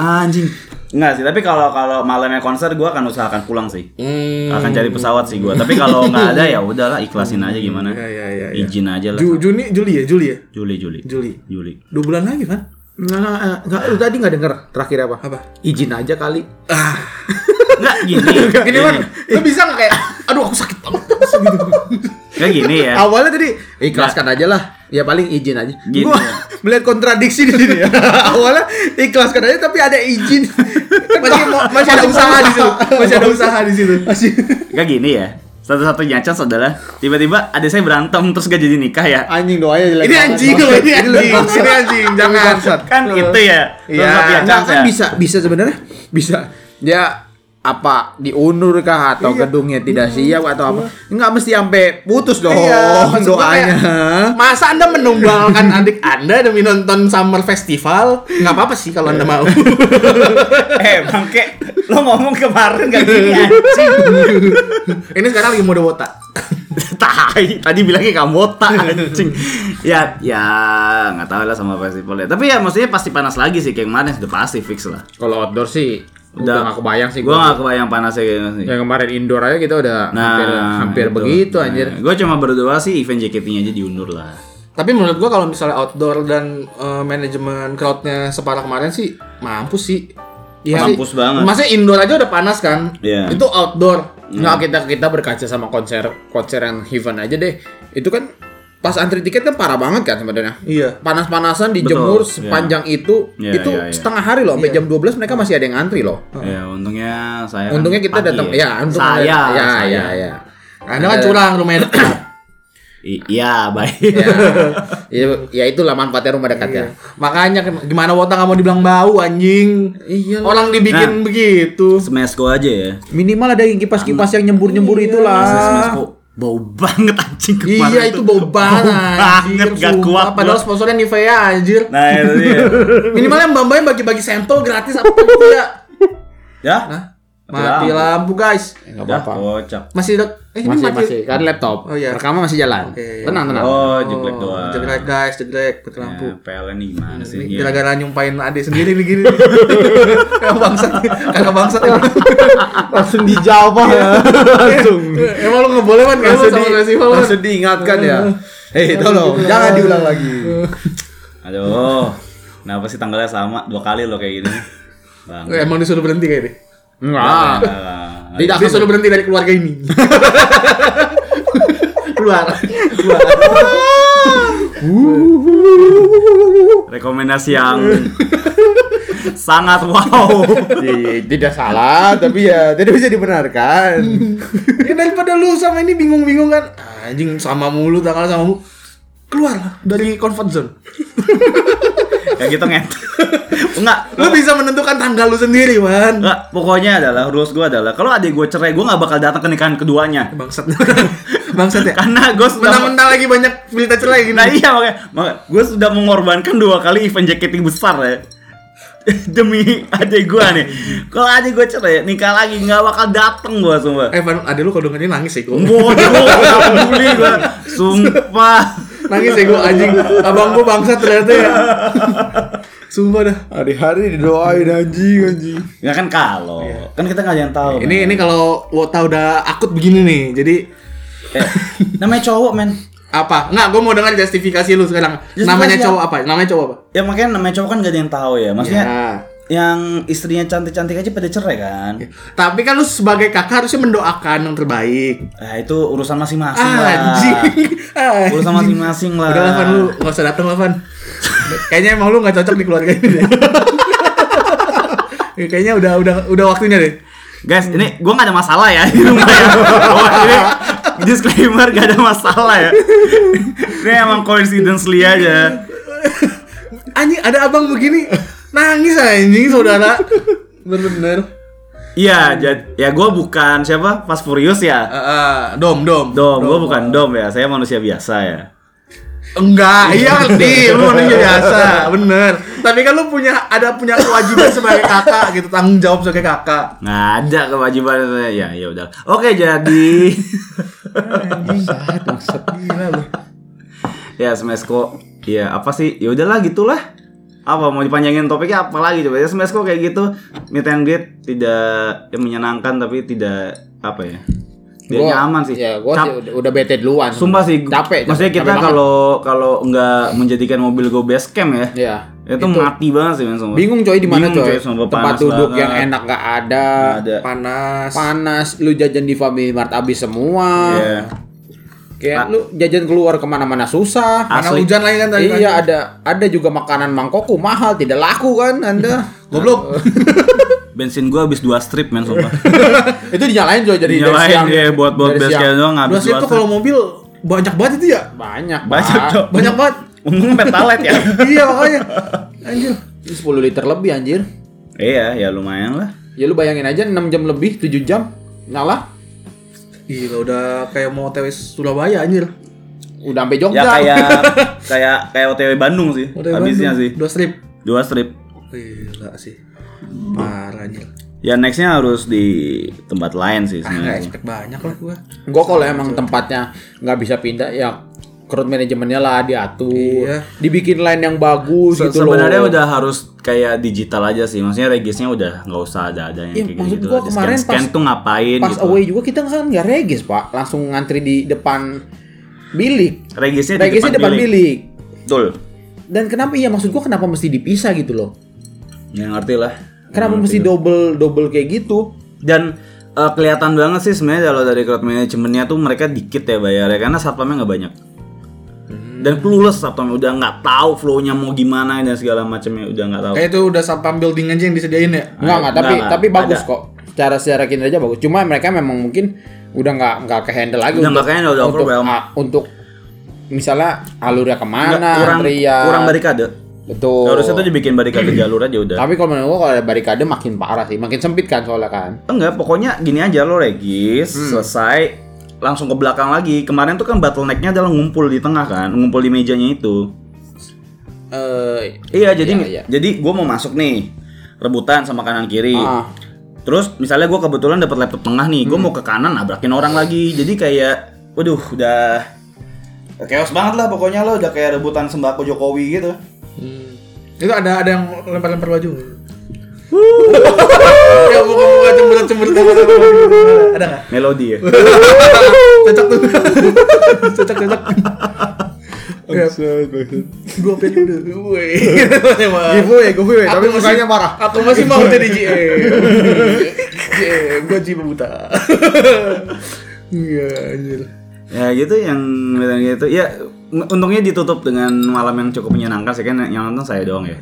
anjing. Enggak sih, tapi kalau kalau malamnya konser gua akan usahakan pulang sih. Hmm. akan cari pesawat sih gua. Tapi kalau nggak ada ya udahlah ikhlasin aja gimana. Ya, ya, ya, ya. Izin aja lah. Ju- Juni, Juli ya, Juli ya, Juli, Juli. Juli. Juli. Dua bulan lagi kan? Nggak, nggak, lu tadi nggak denger terakhir apa? Apa? Izin aja kali. Enggak gini. Gini man, lu bisa nggak kayak, aduh aku sakit banget. Enggak gini ya. Awalnya tadi Ikhlaskan aja lah. Ya paling izin aja. Gini gua ya. melihat kontradiksi di sini ya. Awalnya ikhlaskan aja tapi ada izin. masih masih ada usaha di situ. Masih ada usaha di situ. Masih. Enggak gini ya. Satu-satunya chance adalah tiba-tiba ada saya berantem terus gak jadi nikah ya. Anjing doanya jelek. Ini anjing loh, ini anjing. Ini anjing, jangan. Kan itu ya. Iya. Enggak chance kan ya. bisa bisa sebenarnya bisa dia apa diundur kah atau gedungnya tidak siap atau apa nggak mesti sampai putus dong Iya, doanya kayak, Masa Anda menunggalkan adik Anda demi nonton Summer Festival? Nggak apa-apa sih kalau Anda mau. Eh, bangke, lo ngomong kemarin gak gini anjing. Ini sekarang lagi mode wota. Tai, tadi bilangnya kamota anjing. Ya, ya nggak tahu lah sama festivalnya. Tapi ya maksudnya pasti panas lagi sih kayak kemarin sudah pasti fix lah. kalau outdoor sih udah nggak kebayang sih Gua gua nggak kebayang panasnya sih. yang kemarin indoor aja kita udah Nah, hampir hampir itu. begitu anjir Gue cuma berdoa sih event JKT-nya aja diundur lah. Tapi menurut gua kalau misalnya outdoor dan eh, manajemen crowdnya separah kemarin sih mampus sih. Iya sih. Mampus banget. Maksudnya indoor aja udah panas kan? Iya. Itu outdoor. nggak kita kita berkaca sama konser konser yang Heaven aja deh itu kan pas antri tiket kan parah banget kan sebenarnya Iya. panas-panasan dijemur Betul, sepanjang itu Iya, itu iya, iya. setengah hari loh sampai jam 12 mereka masih ada yang antri loh Ya untungnya saya. kan untungnya kita datang ya untung saya, ya saya. ya ya Anda kan curang rumahnya dekat. I- Iya baik. ya, ya, ya itulah manfaatnya rumah dekat ya Makanya kan, gimana wota nggak mau dibilang bau anjing? Iya. Orang dibikin begitu. Smash aja ya. minimal ada yang kipas-kipas yang nyembur-nyembur itulah Smash bau banget anjing kemarin Iya itu bau banget anjir, banget gak sumpah. kuat Padahal gua. sponsornya Nivea anjir. Nah itu dia. Minimalnya mbak mbaknya bagi-bagi sampel gratis apa gitu ya. ya? Mati lampu guys. nggak Udah apa-apa kocak. Masih dek- eh, ini masih mati. masih kan laptop Oh, iya. rekaman masih jalan Oke. tenang tenang Oh jeglek doang. Jelek guys, jelek mati lampu. Ya, PLN nih gimana sih? Ini Ya. Gara-gara nyumpain adik sendiri nih gini. Kayak bangsat, kakak bangsat emang. langsung dijawab langsung Emang lu nggak boleh kan kayak lu langsung, sama di, festival kan? langsung diingatkan ya hei tolong jangan diulang lagi Aduh. Kenapa sih tanggalnya sama? Dua kali loh kayak gini. Bang. Emang disuruh berhenti kayak deh. Enggak Tidak. Dia suruh berhenti dari keluarga ini. keluar, keluar. Rekomendasi yang sangat wow. Iya, tidak salah tapi ya tidak bisa dibenarkan Ya daripada lu sama ini bingung-bingung kan. Anjing sama mulu tanggal sama mulu. Keluar lah dari comfort zone. Kayak gitu nget. Enggak. Lu bisa menentukan tanggal lu sendiri, man. Enggak, pokoknya adalah rules gue adalah kalau adik gue cerai, gue nggak bakal datang ke nikahan keduanya. Bangsat. Bangsat ya. Karena gue sudah Mentang-mentang lagi banyak berita cerai gini. Nah iya makanya, makanya gue sudah mengorbankan dua kali event JKT besar ya demi adik gue nih. Kalau adik gue cerai, nikah lagi nggak bakal dateng gue sumpah. Eh, Van, adek lu kalau dengerin nangis sih gua. Bodoh, gak peduli gue, sumpah. Nangis ya gua anjing. Abang gua bangsat ternyata ya. Sumpah dah. hari-hari didoain anjing anjing Ya kan kalau, kan kita nggak ada yang tahu. Ini men. ini kalau Wota udah akut begini nih. Jadi Eh, namanya cowok men. apa? Enggak, gua mau dengar justifikasi lu sekarang. Justifikasi Namanya cowok apa? Namanya cowok apa? Ya makanya namanya cowok kan gak ada yang tahu ya. Maksudnya Ya. Yang istrinya cantik-cantik aja pada cerai kan. Tapi kan lu sebagai kakak harusnya mendoakan yang terbaik. Nah itu urusan masing-masing lah. Anjing. Urusan masing-masing lah. Udah lah Van, lu gak usah dateng lah Van. Kayaknya emang lu gak cocok di keluarga ini deh. Ya, Kayaknya udah udah udah waktunya deh. Guys, ini gue gak ada masalah ya di rumah ya. Oh, ini disclaimer gak ada masalah ya. Ini emang coincidentally aja. Anjing ada abang begini nangis anjing saudara. Bener-bener. Iya, jad- ya gue bukan siapa? Fast Furious ya. Ah, ah, dom dom. Dom, gue bukan Dom ya. Saya manusia biasa ya. Enggak, iya ngerti, lu manusia biasa, bener. Tapi kan lu punya ada punya kewajiban sebagai kakak gitu, tanggung jawab sebagai kakak. Nggak ada kewajiban saya. Ya, ya udah. Oke, jadi Gila lu. ya Smesco ya apa sih ya udahlah gitulah apa mau dipanjangin topiknya apa lagi coba ya Smesco kayak gitu meet and greet tidak yang menyenangkan tapi tidak apa ya? Dia Gua- nyaman sih. Ya, gua Cap- sih udah, bete duluan. Sumpah sih, capek. Maksudnya capek kita banget. kalau kalau nggak menjadikan mobil gue base camp ya, Iya. itu, mati banget sih men sumpah. Bingung coy di mana coy? sumpah, Tempat duduk banget. yang enak gak ada. Nggak ada. Panas. Panas, lu jajan di Family Mart habis semua. Iya. Kayak lu jajan keluar ke mana-mana susah. Asli. hujan lagi kan tadi. Iya ada ada juga makanan mangkokku mahal tidak laku kan anda. Goblok. Bensin gue habis dua strip men sumpah. itu dinyalain coy jadi dari Nyalain siang. dia buat buat base camp doang Dua habis strip dua tuh kalau strip. mobil banyak banget itu ya. banyak Banyak cok. Banyak banget. Untung petalet ya. iya makanya. Anjir. Ini 10 liter lebih anjir. iya ya lumayan lah. Ya lu bayangin aja 6 jam lebih, 7 jam nyala. Gila udah kayak mau TW Surabaya anjir. Udah sampai Jogja. Ya kayak kayak kayak OTW Bandung sih. OTW Habisnya Bandung. sih. Dua strip. Dua strip. Gila sih. Parah anjir. Ya nextnya harus di tempat lain sih Ah, sebenarnya. expect banyak lah gua. Gua kalau emang tempatnya nggak bisa pindah ya crowd manajemennya lah diatur. Iya. Dibikin line yang bagus Se- gitu loh. Sebenarnya udah harus kayak digital aja sih. Maksudnya regisnya udah nggak usah ada ada yang Iya, kayak maksud gitu. gua kemarin scan, scan pas- tuh ngapain pas gitu. away juga kita kan nggak regis pak langsung ngantri di depan bilik Regisnya di regisnya depan bilik. Betul. dan kenapa iya maksud gua kenapa mesti dipisah gitu loh Ya ngerti lah. kenapa mesti double double kayak gitu Dan eh, kelihatan banget sih sebenarnya kalau dari crowd manajemennya tuh mereka dikit ya bayarnya karena satpamnya nggak banyak. Dan clueless satpamnya udah nggak tahu flow-nya mau gimana dan segala macamnya udah nggak tahu. Kayak itu udah satpam building aja yang disediain ya. Enggak enggak tapi enggak, tapi bagus ada. kok secara secara kinerja bagus cuma mereka memang mungkin udah nggak nggak ke handle lagi Udah untuk nggak ke-handle, udah untuk, overwhelm. ah, untuk misalnya alurnya ke mana Nggak, kurang antrian. kurang barikade. betul Harusnya tuh dibikin barikade jalur aja udah. tapi kalau menurut gua kalau ada barikade makin parah sih makin sempit kan soalnya kan Enggak, pokoknya gini aja lo regis, Hmm. selesai langsung ke belakang lagi. Kemarin tuh kan bottleneck-nya adalah ngumpul di tengah kan, ngumpul di mejanya itu. eh Iya, jadi Iya, iya. jadi gue mau masuk nih rebutan sama kanan kiri. ah, Terus misalnya gue kebetulan dapat laptop tengah nih, gue Hmm. mau ke kanan nabrakin orang lagi. Jadi kayak, waduh, udah chaos banget lah pokoknya lo udah kayak rebutan sembako Jokowi gitu. Itu ada ada yang lempar-lempar baju. Ya bukan bukan cemberut cemberut ada nggak? Melodi ya. Cocok tuh. cocok cocok. Gua pengen dulu. Woi. giveaway giveaway tapi mukanya marah Aku masih mau jadi GE. GE, gua jiwa buta. Iya, anjir. ya gitu yang gitu. Ya untungnya ditutup dengan malam yang cukup menyenangkan sih kan yang nonton saya doang ya.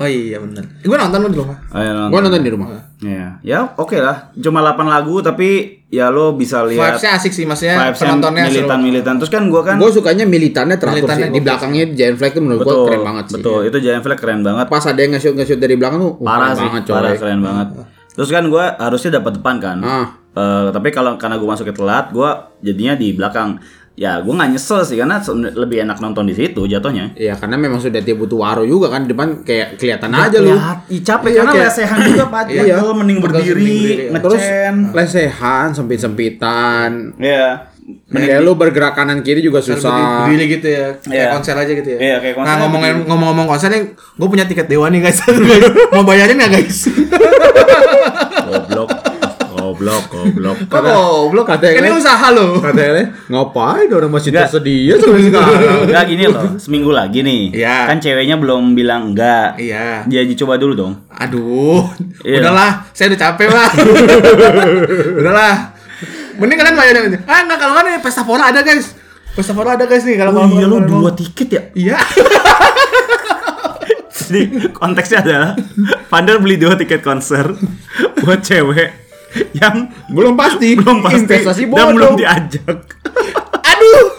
Oh iya benar. Gua nonton di rumah. Ayo nonton. gua nonton di rumah Ya, ya oke lah. Cuma 8 lagu tapi ya lo bisa lihat Vibes-nya asik sih maksudnya vibes penontonnya seru. militan-militan. Terus kan gua kan gue sukanya militannya teratur Militannya sih di belakangnya Giant Flag itu menurut gue keren banget sih Betul, itu Giant Flag keren banget. pas ada yang nge-shoot nge-shoot dari belakang tuh Parah sih, banget parah keren banget. Terus kan gua harusnya dapat depan kan. Ah. Eh, tapi kalau karena gua masuknya telat, gua jadinya di belakang. Ya, gua nggak nyesel sih karena lebih enak nonton di situ jatuhnya. Iya karena memang sudah dia butuh waro juga kan di depan kayak kelihatan aja lu. Ya, capek Iya, karena kayak- lesehan juga Pak. Iya. Iya, mending Betul, berdiri, mending berdiri. Terus ngecen. lesehan sempit-sempitan. Iya. Kayak lu bergerak kanan kiri juga susah. Berdiri gitu ya, kayak Iya. konser aja gitu ya. Iya, kayak konser Nah ngomongin berdiri. ngomong-ngomong konser nih, gue punya tiket dewa nih guys. Mau bayarin nggak guys? Goblok. Goblok, goblok. Kok goblok? katanya- Ini usaha lo. Katanya ngapain orang masih Enggak. tersedia sampai sekarang. Enggak gini loh, seminggu lagi nih. Iya. Kan ceweknya belum bilang enggak. Iya. Dia coba dulu dong. Aduh, Iya. udahlah, saya udah capek lah. udahlah. Mending kalian bayarin aja. Ah enggak kalau kan nih pesta pora ada guys. Pesta pora ada guys nih kalau Oh iya lo dua tiket ya? Iya. Jadi konteksnya adalah Vander beli dua tiket konser buat cewek yang Belum pasti. belum pasti Investasi dan belum diajak. aduh.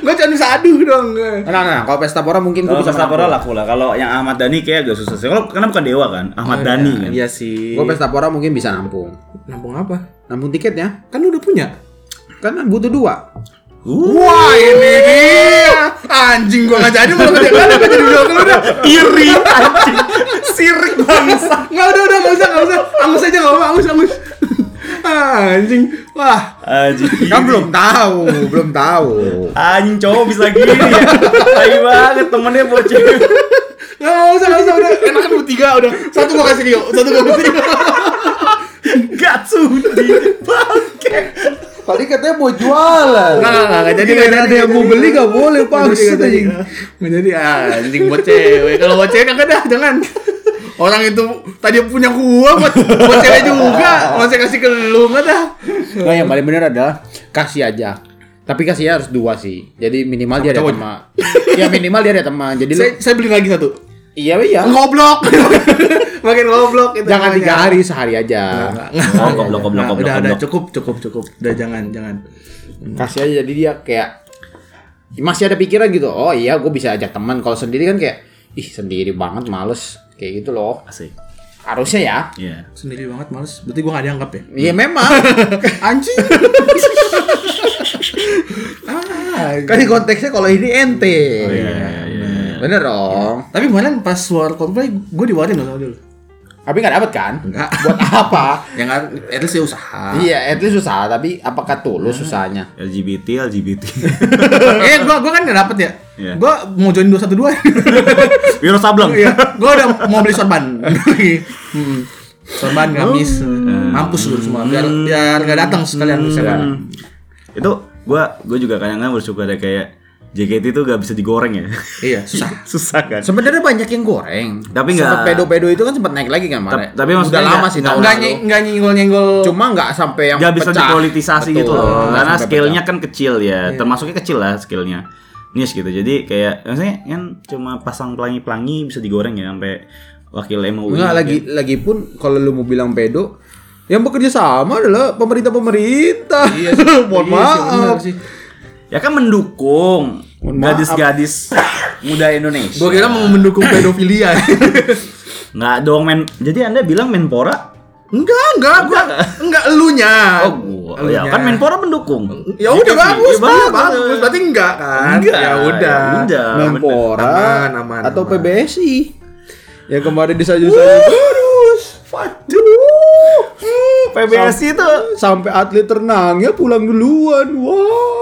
Gue cuma bisa aduh dong. Nah, nah, kalau pesta pora mungkin gue bisa pesta pora laku lah. Kalau yang Ahmad Dhani kayak agak susah sih. Kalau karena bukan dewa kan, Ahmad Dhani kan. Iya sih. Gue pesta pora mungkin bisa nampung. Nampung apa? Nampung tiketnya. Kan lu udah punya. Kan butuh dua. Uh, Wah ini dia Anjing gua nggak jadi malah nggak jadi bilang lu udah iri anjing. Sirik bangsa Nggak udah udah nggak usah nggak usah Angus aja nggak apa angus angus Ah, Anjing Wah Anjing. Kan belum tahu, belum tahu. Anjing cowok bisa gini ya. Tai banget temennya buat cewek. Nggak usah nggak usah udah Enak kan bertiga udah Satu gua kasih Rio Satu gua kasih Rio Gatsu Sudi. Bangke. Tadi katanya mau jualan. Nggak, nggak, nggak, nggak jadi, Nggak nggak ada yang nggak mau beli nggak boleh Nggak jadi, maksud nggak jadi. anjing. Nggak jadi ah, anjing buat cewek. Kalau buat cewek kagak dah, jangan. Orang itu tadi punya gua buat buat cewek juga. Masih kasih ke lu nggak dah. Nggak yang paling benar adalah kasih aja. Tapi kasihnya harus dua sih. Jadi minimal dia ada teman. ya minimal dia ada teman. Jadi lu Saya, saya beli lagi satu. iya iya. Ngoblok. Makin ngoblok itu. Jangan tiga hari sehari aja. Oh, goblok, goblok, Nah, goblok, udah, udah goblok. cukup, cukup, cukup. Udah jangan, jangan. Kasih aja jadi dia kayak masih ada pikiran gitu. Oh iya, gue bisa ajak teman. Kalau sendiri kan kayak ih sendiri banget males kayak gitu loh. Asik. Harusnya ya. Iya. Sendiri banget males. Berarti gua gak dianggap ya? Iya memang. Anjing. ah, kan di konteksnya kalau ini ente. Oh, iya, iya, iya. Bener dong. Tapi kemarin pas luar konvoy gue diwarin loh loh. Tapi nggak dapet kan? Enggak. Buat apa? Ya kan, at least ya usaha. Iya, at least susah. Tapi apakah tulus susahnya? LGBT, LGBT. eh, gua gua kan gak dapet ya. Iya. Gua mau join 212. Wiro Sableng. Iya, gua udah mau beli sorban. hmm. Sorban gamis. Mampus lu semua biar biar gak datang sekalian misalkan. Hmm. Itu gua gua juga kadang-kadang bersyukur ada kayak JKT itu gak bisa digoreng ya. Iya, susah. Susah kan. Sebenarnya banyak yang goreng. Tapi Sempet nggak- pedo-pedo itu kan sempat naik lagi kan, Mare? Ta- tapi maksudnya udah lama nggak- sih nggak- tahun Enggak lalu. ny enggak nyenggol-nyenggol. Cuma nggak sampai yang Gak bisa dipolitisasi gitu loh. nggak Karena skillnya kan kecil ya. Termasuknya kecil lah skillnya. Niche gitu. Jadi kayak maksudnya kan cuma pasang pelangi-pelangi bisa digoreng ya sampai wakil MUI. Enggak lagi lagi pun kalau lu mau bilang pedo yang bekerja sama adalah pemerintah-pemerintah. Iya sih. Mohon Iya maaf. sih. Ya kan mendukung gadis-gadis muda Indonesia. Gua kira mau mendukung pedofilia. Nggak dong men. Jadi Anda bilang Menpora? enggak, enggak, gua enggak elunya. Oh, gua. Oh, ya, kan Menpora mendukung. Ya udah JKT. bagus, Ya, bagus, bagus. Berarti enggak kan? Enggak. Ya udah. udah. Menpora Aman, aman, atau aman. PBSI yang kemarin disaju-saju terus. Waduh. PBSI itu Sampai atlet renangnya pulang duluan. Wow.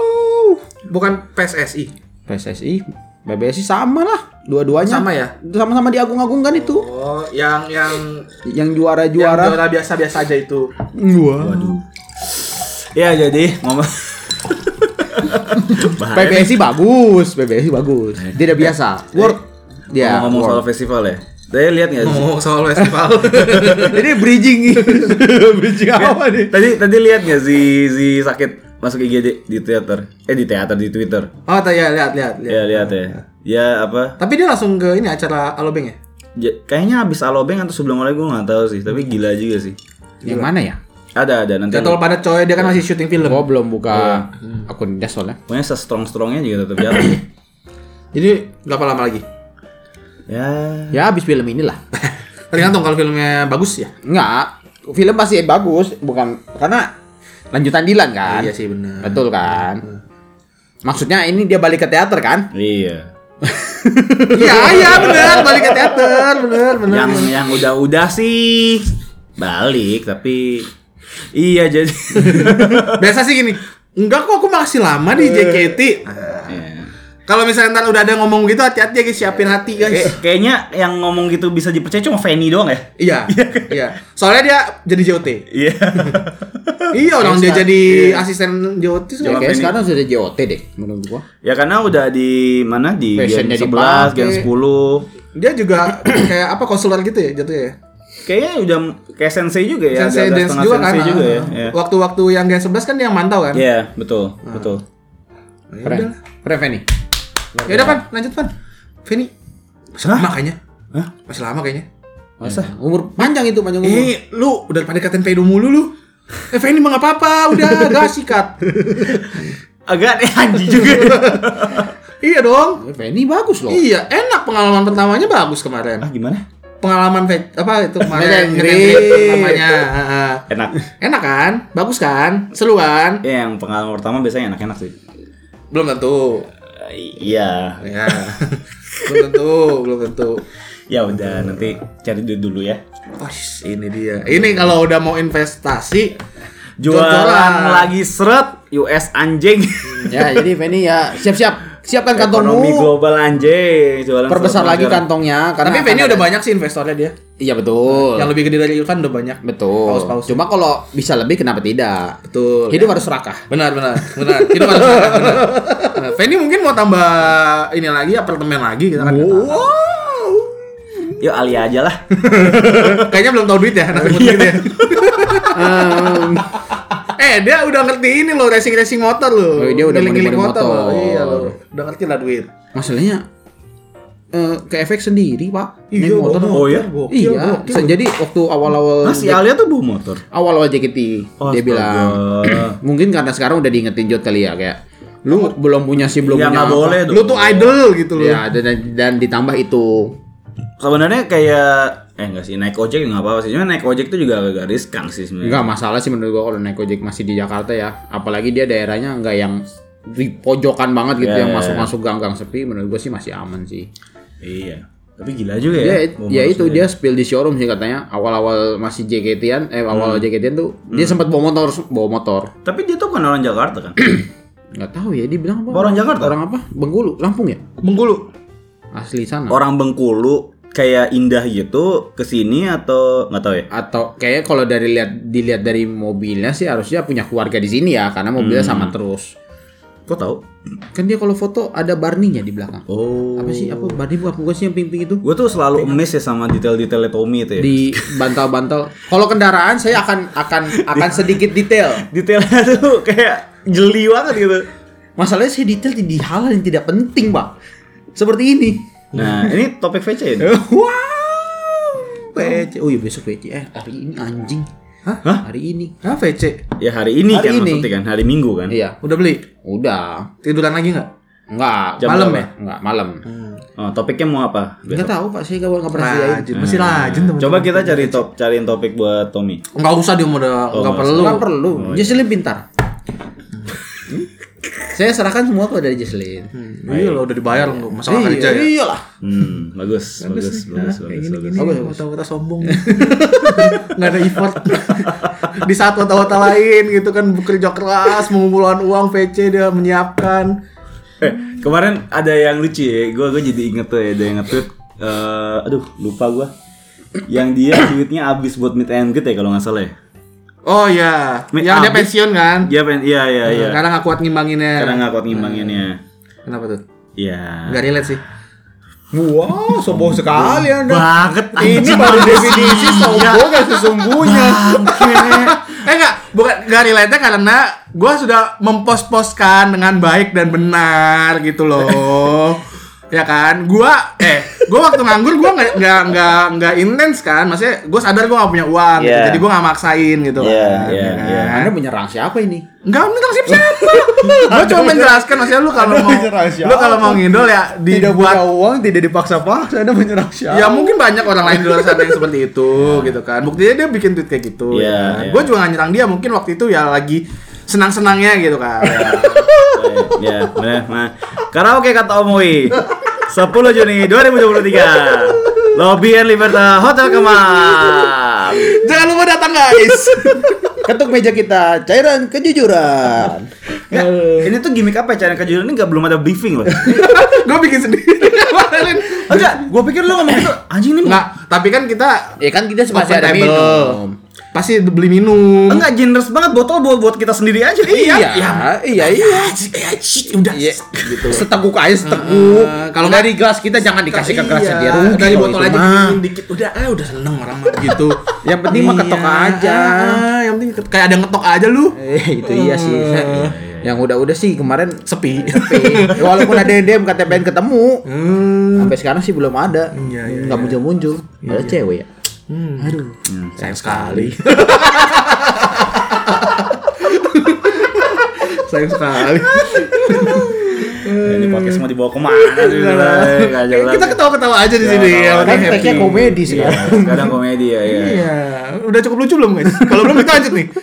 Bukan PSSI. PSSI, PBSI sama lah, dua-duanya. Sama ya? Sama-sama diagung-agungkan itu. Oh, yang yang Yang yang juara-juara. juara biasa-biasa aja itu. Waduh. Ya jadi ngomong PBSI bagus, PBSI bagus. Tidak biasa. Work. Dia ngomong soal festival ya. Saya lihat nggak sih? Ngomong soal festival. Ini bridging bridging apa nih? Tadi tadi lihat nggak si si sakit masuk IGD di teater? Eh di teater di Twitter. oh, tak ya lihat lihat lihat. Ya lihat ya. Ya apa? Tapi dia langsung ke ini acara Alobeng ya? Ya, kayaknya habis Alobeng atau sebelum oleh gue nggak tahu sih. Tapi gila juga sih. Yang mana ya? Ada ada nanti. Jadwal pada coy dia kan masih syuting film. Gua belum buka akun dia soalnya. Pokoknya se-strong strongnya juga tetap jalan. sih. Jadi berapa lama lagi? ya. Ya habis film inilah. Tergantung kalau filmnya bagus ya. Enggak, film pasti bagus, bukan karena lanjutan Dilan kan. Iya sih benar. Betul kan? Maksudnya ini dia balik ke teater kan? Iya. Iya iya benar balik ke teater benar benar. Yang yang udah-udah sih balik tapi iya jadi. Biasa sih gini. Enggak kok aku masih lama di JKT. Iya. Kalau misalnya ntar udah ada ngomong gitu hati-hati ya guys, siapin hati guys. Kayak- kayaknya yang ngomong gitu bisa dipercaya cuma Fanny doang ya. Iya, iya. Soalnya dia jadi JOT. Iya. Iya, orang dia jadi asisten JOT Ya, kayak sekarang sudah JOT deh menurut gua. ya karena udah di mana di Gen Fashionnya 11, dipakai. Gen 10. Dia juga kayak apa konselor gitu ya jatuhnya ya. Kayaknya udah kayak sensei juga ya, Sensei agak-agak dance juga kan. sensei juga ya. ah. Iya. Waktu-waktu yang Gen 11 kan dia yang mantau kan. Iya, betul, betul. Ya Keren. udah. Keren Fanny. Ya udah, Pan, lanjut, Pan. Fanny. Masih lama kayaknya. Hah? Masih lama kayaknya. Masa? Umur panjang itu panjang umur. Eh, lu udah pada katain pedo mulu lu. Eh, Fanny mah gak apa-apa, udah gak sikat. Agak aneh anjing juga. iya dong. Fanny bagus loh. Iya, enak pengalaman pertamanya bagus kemarin. ah, gimana? Pengalaman ve- apa itu kemarin pertamanya. Heeh. Enak. Enak kan? Bagus kan? Seru kan? Ya, yang pengalaman pertama biasanya enak-enak sih. Belum tentu. Iya. Ya. belum tentu, belum tentu. Ya udah, nanti cari duit dulu ya. Oh, ini dia. Ini kalau udah mau investasi Jualan Jualan. lagi seret US anjing. Ya, jadi Fanny ya siap-siap Siapkan Ekonomi kantongmu. global anjing. Jualan Perbesar lagi masker. kantongnya karena Tapi akan Fanny ada- udah banyak sih investornya dia. Iya betul. Yang lebih gede dari Irfan udah banyak. Betul. Paus-paus. Cuma kalau bisa lebih kenapa tidak? Betul. Hidup harus serakah. Benar, benar, benar. Hidup harus sehat, benar. Fanny mungkin mau tambah ini lagi apartemen lagi kita kan. nggak tahu. Yuk Ali aja lah. Kayaknya belum tahu duit ya anak imut gitu ya. eh dia udah ngerti ini loh racing racing motor loh. Oh, dia udah modi-modi loh. motor. Iya loh. Udah ngerti lah duit. Masalahnya eh ke efek sendiri pak. Iya, Naik motor. Oh, iya? Gokil, Iya. gokil. Se- Jadi waktu awal-awal Nah, si Alia tuh bawa motor. awal-awal JKT Oh, dia astaga. bilang mungkin karena sekarang udah diingetin Jod kali ya kayak lu belum punya sih belum Ya punya boleh dong. Lu tuh idol gitu loh. Ya dan, dan- dan ditambah itu Sebenarnya kayak eh enggak sih naik ojek nggak apa-apa sih. Cuma naik ojek tuh juga agak riskan sih sebenarnya. Enggak masalah sih menurut gua kalau naik ojek masih di Jakarta ya. Apalagi dia daerahnya enggak yang di pojokan banget gitu Ya, yang ya, masuk-masuk gang-gang sepi menurut gua sih masih aman sih. Iya. Tapi gila juga ya. Dia ya motor itu dia spill di showroom sih katanya awal-awal masih JKT-an eh awal Hmm. JKT-an tuh dia sempat bawa motor bawa motor. Tapi dia tuh kan orang Jakarta kan. Nggak tahu ya dia bilang apa? Orang Jakarta? Orang apa? Bengkulu, Lampung ya? Bengkulu. Asli sana. orang Bengkulu kayak indah gitu ke sini atau nggak tahu ya? Atau kayak kalau dari lihat dilihat dari mobilnya sih harusnya punya keluarga di sini ya karena mobilnya Hmm. sama terus. Kok tahu? Kan dia kalau foto ada Barney-nya di belakang. Oh. Apa sih? Apa Barney bukan bukan sih yang pink-pink itu? Gue tuh selalu emes ya sama detail-detailnya Tommy itu ya. Di bantal-bantal. Kalau kendaraan saya akan akan akan sedikit detail. Detailnya tuh kayak jeli banget gitu. Masalahnya saya detail di hal yang tidak penting, Pak. Seperti ini. Nah, ini topik VC ini. Wow. PC. Oh iya besok PC. Eh, hari ini anjing. Hah? Hari ini. Ah, VC. Ya hari ini Hari kan ini. maksudnya kan, hari Minggu kan. Iya. Udah beli? Udah. Tiduran lagi nggak? Enggak. Jam Malam berapa? ya? Enggak, malam. Oh, topiknya mau apa? Enggak tahu, Pak. Saya enggak enggak pernah. Rajin, masih rajin teman. Coba kita cari top cariin topik buat Tommy. Enggak usah dia mau udah Oh, enggak nggak perlu. Enggak perlu. Jesslyn pintar. Saya serahkan semua kepada Jesslyn. Iya loh udah dibayar loh masalah Iya, kerja ya. Iyalah. Hmm, bagus, bagus, bagus, bagus, bagus. Gini, wata-wata sombong. Enggak ada effort. Di saat wata-wata lain gitu kan bekerja keras mengumpulkan uang VC dia menyiapkan. Eh, kemarin ada yang lucu ya. Gue gue jadi inget tuh ya, ada yang nge-tweet eh, aduh, lupa gua. Yang dia duitnya habis buat meet and greet ya kalau nggak salah ya. Oh iya, yang dia pensiun kan? Dia pen iya iya iya. Karena nggak kuat ngimbanginnya. Karena nggak kuat ngimbanginnya. Kenapa tuh? Iya. Gak relate sih. Wow, sombong sekali Anda. Banget Ini baru definisi sombong yang sesungguhnya. eh enggak, bukan gak relate karena gue sudah mempost-postkan dengan baik dan benar gitu loh. Ya kan, gua eh gua waktu nganggur gua nggak nggak nggak nggak intens kan, maksudnya gue sadar gua nggak punya uang, gitu. Iya. jadi gua nggak maksain gitu Iya, kan. iya, ya kan? iya. Anda menyerang siapa ini? Enggak menyerang siapa siapa. gua cuma menjelaskan maksudnya lu kalau mau lu kalau mau ngidol ya dibuat uang, tidak dipaksa-paksa, Anda menyerang siapa? Ya mungkin banyak orang lain di luar sana yang seperti itu gitu kan. Buktinya dia bikin tweet kayak gitu. Iya, ya. iya. Gue juga gak nyerang dia. Mungkin waktu itu ya lagi senang-senangnya gitu kan. Ya, benar. Nah, karaoke kata Omoi. 10 Juni 2023. Lobby and Liberta Hotel Kemang. Jangan lupa datang guys. Ketuk meja kita, cairan kejujuran. Ya, ini tuh gimmick apa ya? Cara kejujuran ini nggak belum ada briefing loh. gue bikin sendiri kemarin. Enggak, gua pikir lu ngomong itu anjing ini Enggak, tapi kan kita Ya kan kita masih ada table. minum. Pasti beli minum. enggak generous banget botol buat buat kita sendiri aja. Iya, iya, iya. Eh, shit, udah. Iya, gitu. Seteguk aja seteguk. Heeh, Kalau dari gelas kita jangan dikasih ke gelasnya Iya, dia rugi. dari botol aja dikit udah eh udah seneng orang mah gitu Yang penting mah ketok aja. ah, yang penting kayak ada ngetok aja lu Eh, itu iya sih. Yang udah-udah sih kemarin sepi sepi. Walaupun ada yang DM kata pengen ketemu. hmm. Sampai sekarang sih belum ada. Iya, iya, Nggak muncul-muncul. Ada cewek ya. Hmm. Aduh. sayang sekali sayang sekali Ini podcast mau dibawa ke mana sih? Nggak jelas. kita ketawa-ketawa aja di Ya, sini ya Kan happy. tagnya komedi Iya, sekarang. sekarang komedi ya, ya. iya udah cukup lucu belum guys kalau belum kita lanjut nih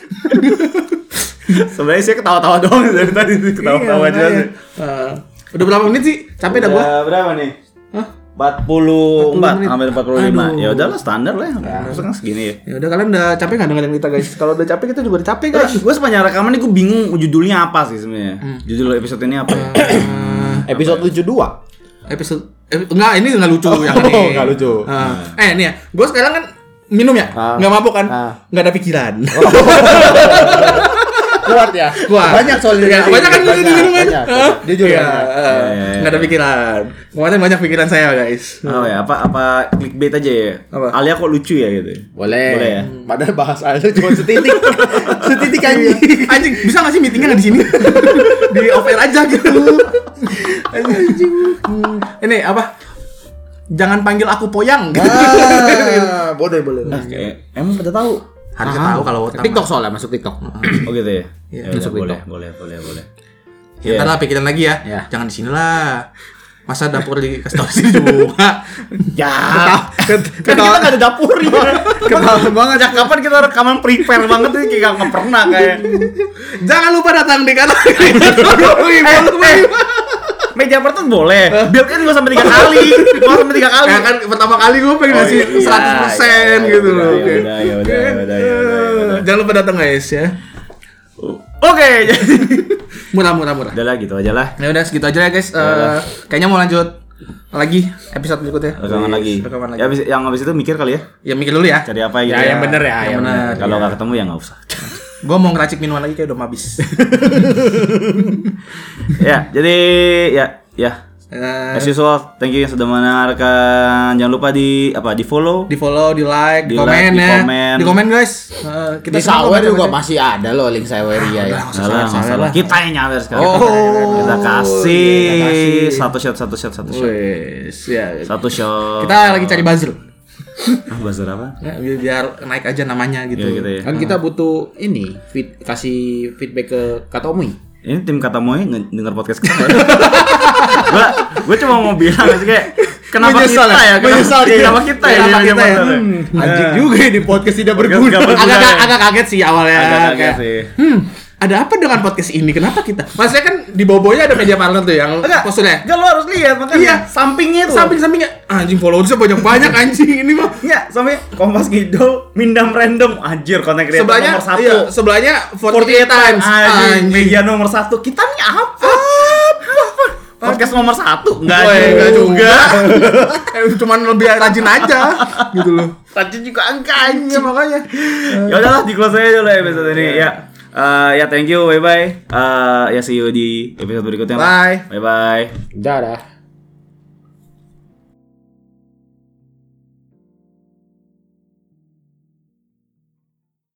Sebenarnya saya ketawa-tawa doang dari tadi ketawa-tawa Iya, aja sih. Eh, udah berapa menit sih capek dah gua berapa nih? Hah? 44 menit. sampai 45. Aduh. Ya udahlah standar lah. Harusnya kan segini ya. ya udah kalian udah capek nggak dengerin kita guys kalau udah capek kita juga udah capek guys Gue sepanjang rekaman ini gue bingung judulnya apa sih sebenarnya. Judul episode ini apa ya? Eh, Episode lucu dua. Episode eh, enggak ini enggak lucu yang Oh, ini. nggak lucu. Ah. Eh nih ya, gue sekarang kan minum ya, Ah. nggak mabuk kan, Ah. nggak ada pikiran. Kuat ya. Kuat. Banyak soalnya. Ya, banyak kan banyak, di minum kan? banyak. Hah? Jujur eh, Iya, iya, nggak ada pikiran. Kemarin banyak pikiran saya guys. Oh ya, apa apa clickbait aja ya? Apa? Alia kok lucu ya gitu. Boleh. Boleh ya? Padahal bahas aja cuma setitik. setitik aja. Anjing, bisa nggak sih meetingnya di sini? di off air aja gitu. Anjing. Ini apa? Jangan panggil aku poyang. gitu. Ah, boleh boleh. Kayak emang pada tahu. Harusnya tahu kalau. TikTok soalnya masuk TikTok. Oh gitu ya. Iya, Ya udah, masuk boleh, TikTok. boleh, boleh, boleh. Ya, ntar lah pikiran lagi ya. Iya. Jangan di sini lah. Masa dapur di kasih tau sini juga. Ya. Kan kita nggak ada dapurnya. Ketahuan banget ya kapan kita rekaman prepare banget ini kayak nggak pernah kayak. Jangan lupa datang di kanal. eh, meja pertut boleh. Biar kan gua sampai tiga kali. Gua sampai tiga kali. Ya kan pertama kali gue pengen Oh, ngasih iya, 100% iya, gitu iya, loh. iya, Oke. udah, ya udah, ya udah, ya ya. Jangan lupa datang guys ya. Oke, jadi Murah murah murah. udah lah gitu aja lah. Ya udah segitu aja ya guys. Eh, kayaknya mau lanjut lagi episode berikutnya. Rekaman lagi. Rekaman lagi. Ya abis, yang habis itu mikir kali ya. Ya mikir dulu ya. Cari apa gitu Ya, yang bener ya, yang yang bener. Kalau nggak ketemu ya nggak usah. Gue mau ngeracik minuman lagi kayak udah habis. ya, jadi ya ya Eh, As usual, thank you yang sudah mendengarkan. Jangan lupa di apa di follow. di follow, di like, di, Di like, komen di ya. komen. Di komen guys. Eh, Di semua Sawer komen, juga komen. masih ada loh link Saweria ya. Nggak usah Salah, salah. Kita yang nyawer sekarang. Oh. kita kasih Kita kasih. satu shot, satu shot, satu shot, Wes, ya. satu shot. Kita lagi cari buzzer. Ah, buzzer apa? Ya, biar, biar naik aja namanya gitu. Iya, gitu ya. Kan kita butuh ini feed, kasih feedback ke Katomi. Ini tim nge- denger podcast kita. gua gua cuma mau bilang aja kayak kenapa Menyesal kita ya? ya? Kenapa, Menyesal dia. kenapa kita ya? Kenapa kita ya? dapat- Hmm, Anjing juga ya di podcast tidak berguna. agak ya. agak kaget sih awalnya Agak kaget sih. hmm ada apa dengan podcast ini kenapa kita maksudnya kan di bobonya ada media partner tuh yang Enggak, posturnya enggak lu harus lihat makanya. Iya. sampingnya itu. samping sampingnya anjing followersnya banyak banyak anjing ini mah Enggak, sampai Kompas Kidul mindam random anjir konten creator sebelahnya nomor satu. iya, sebelahnya 48 times anjing, anjing media nomor satu. Kita nih apa? Apa? Podcast nomor satu? Enggak Woy, enggak juga. Eh, cuman lebih rajin aja gitu loh Rajin juga Iya anjing. makanya ya udahlah di close aja dulu episode ini ya Eh, ya thank you bye bye Eh, ya see you di episode berikutnya Bye. bye bye Dadah.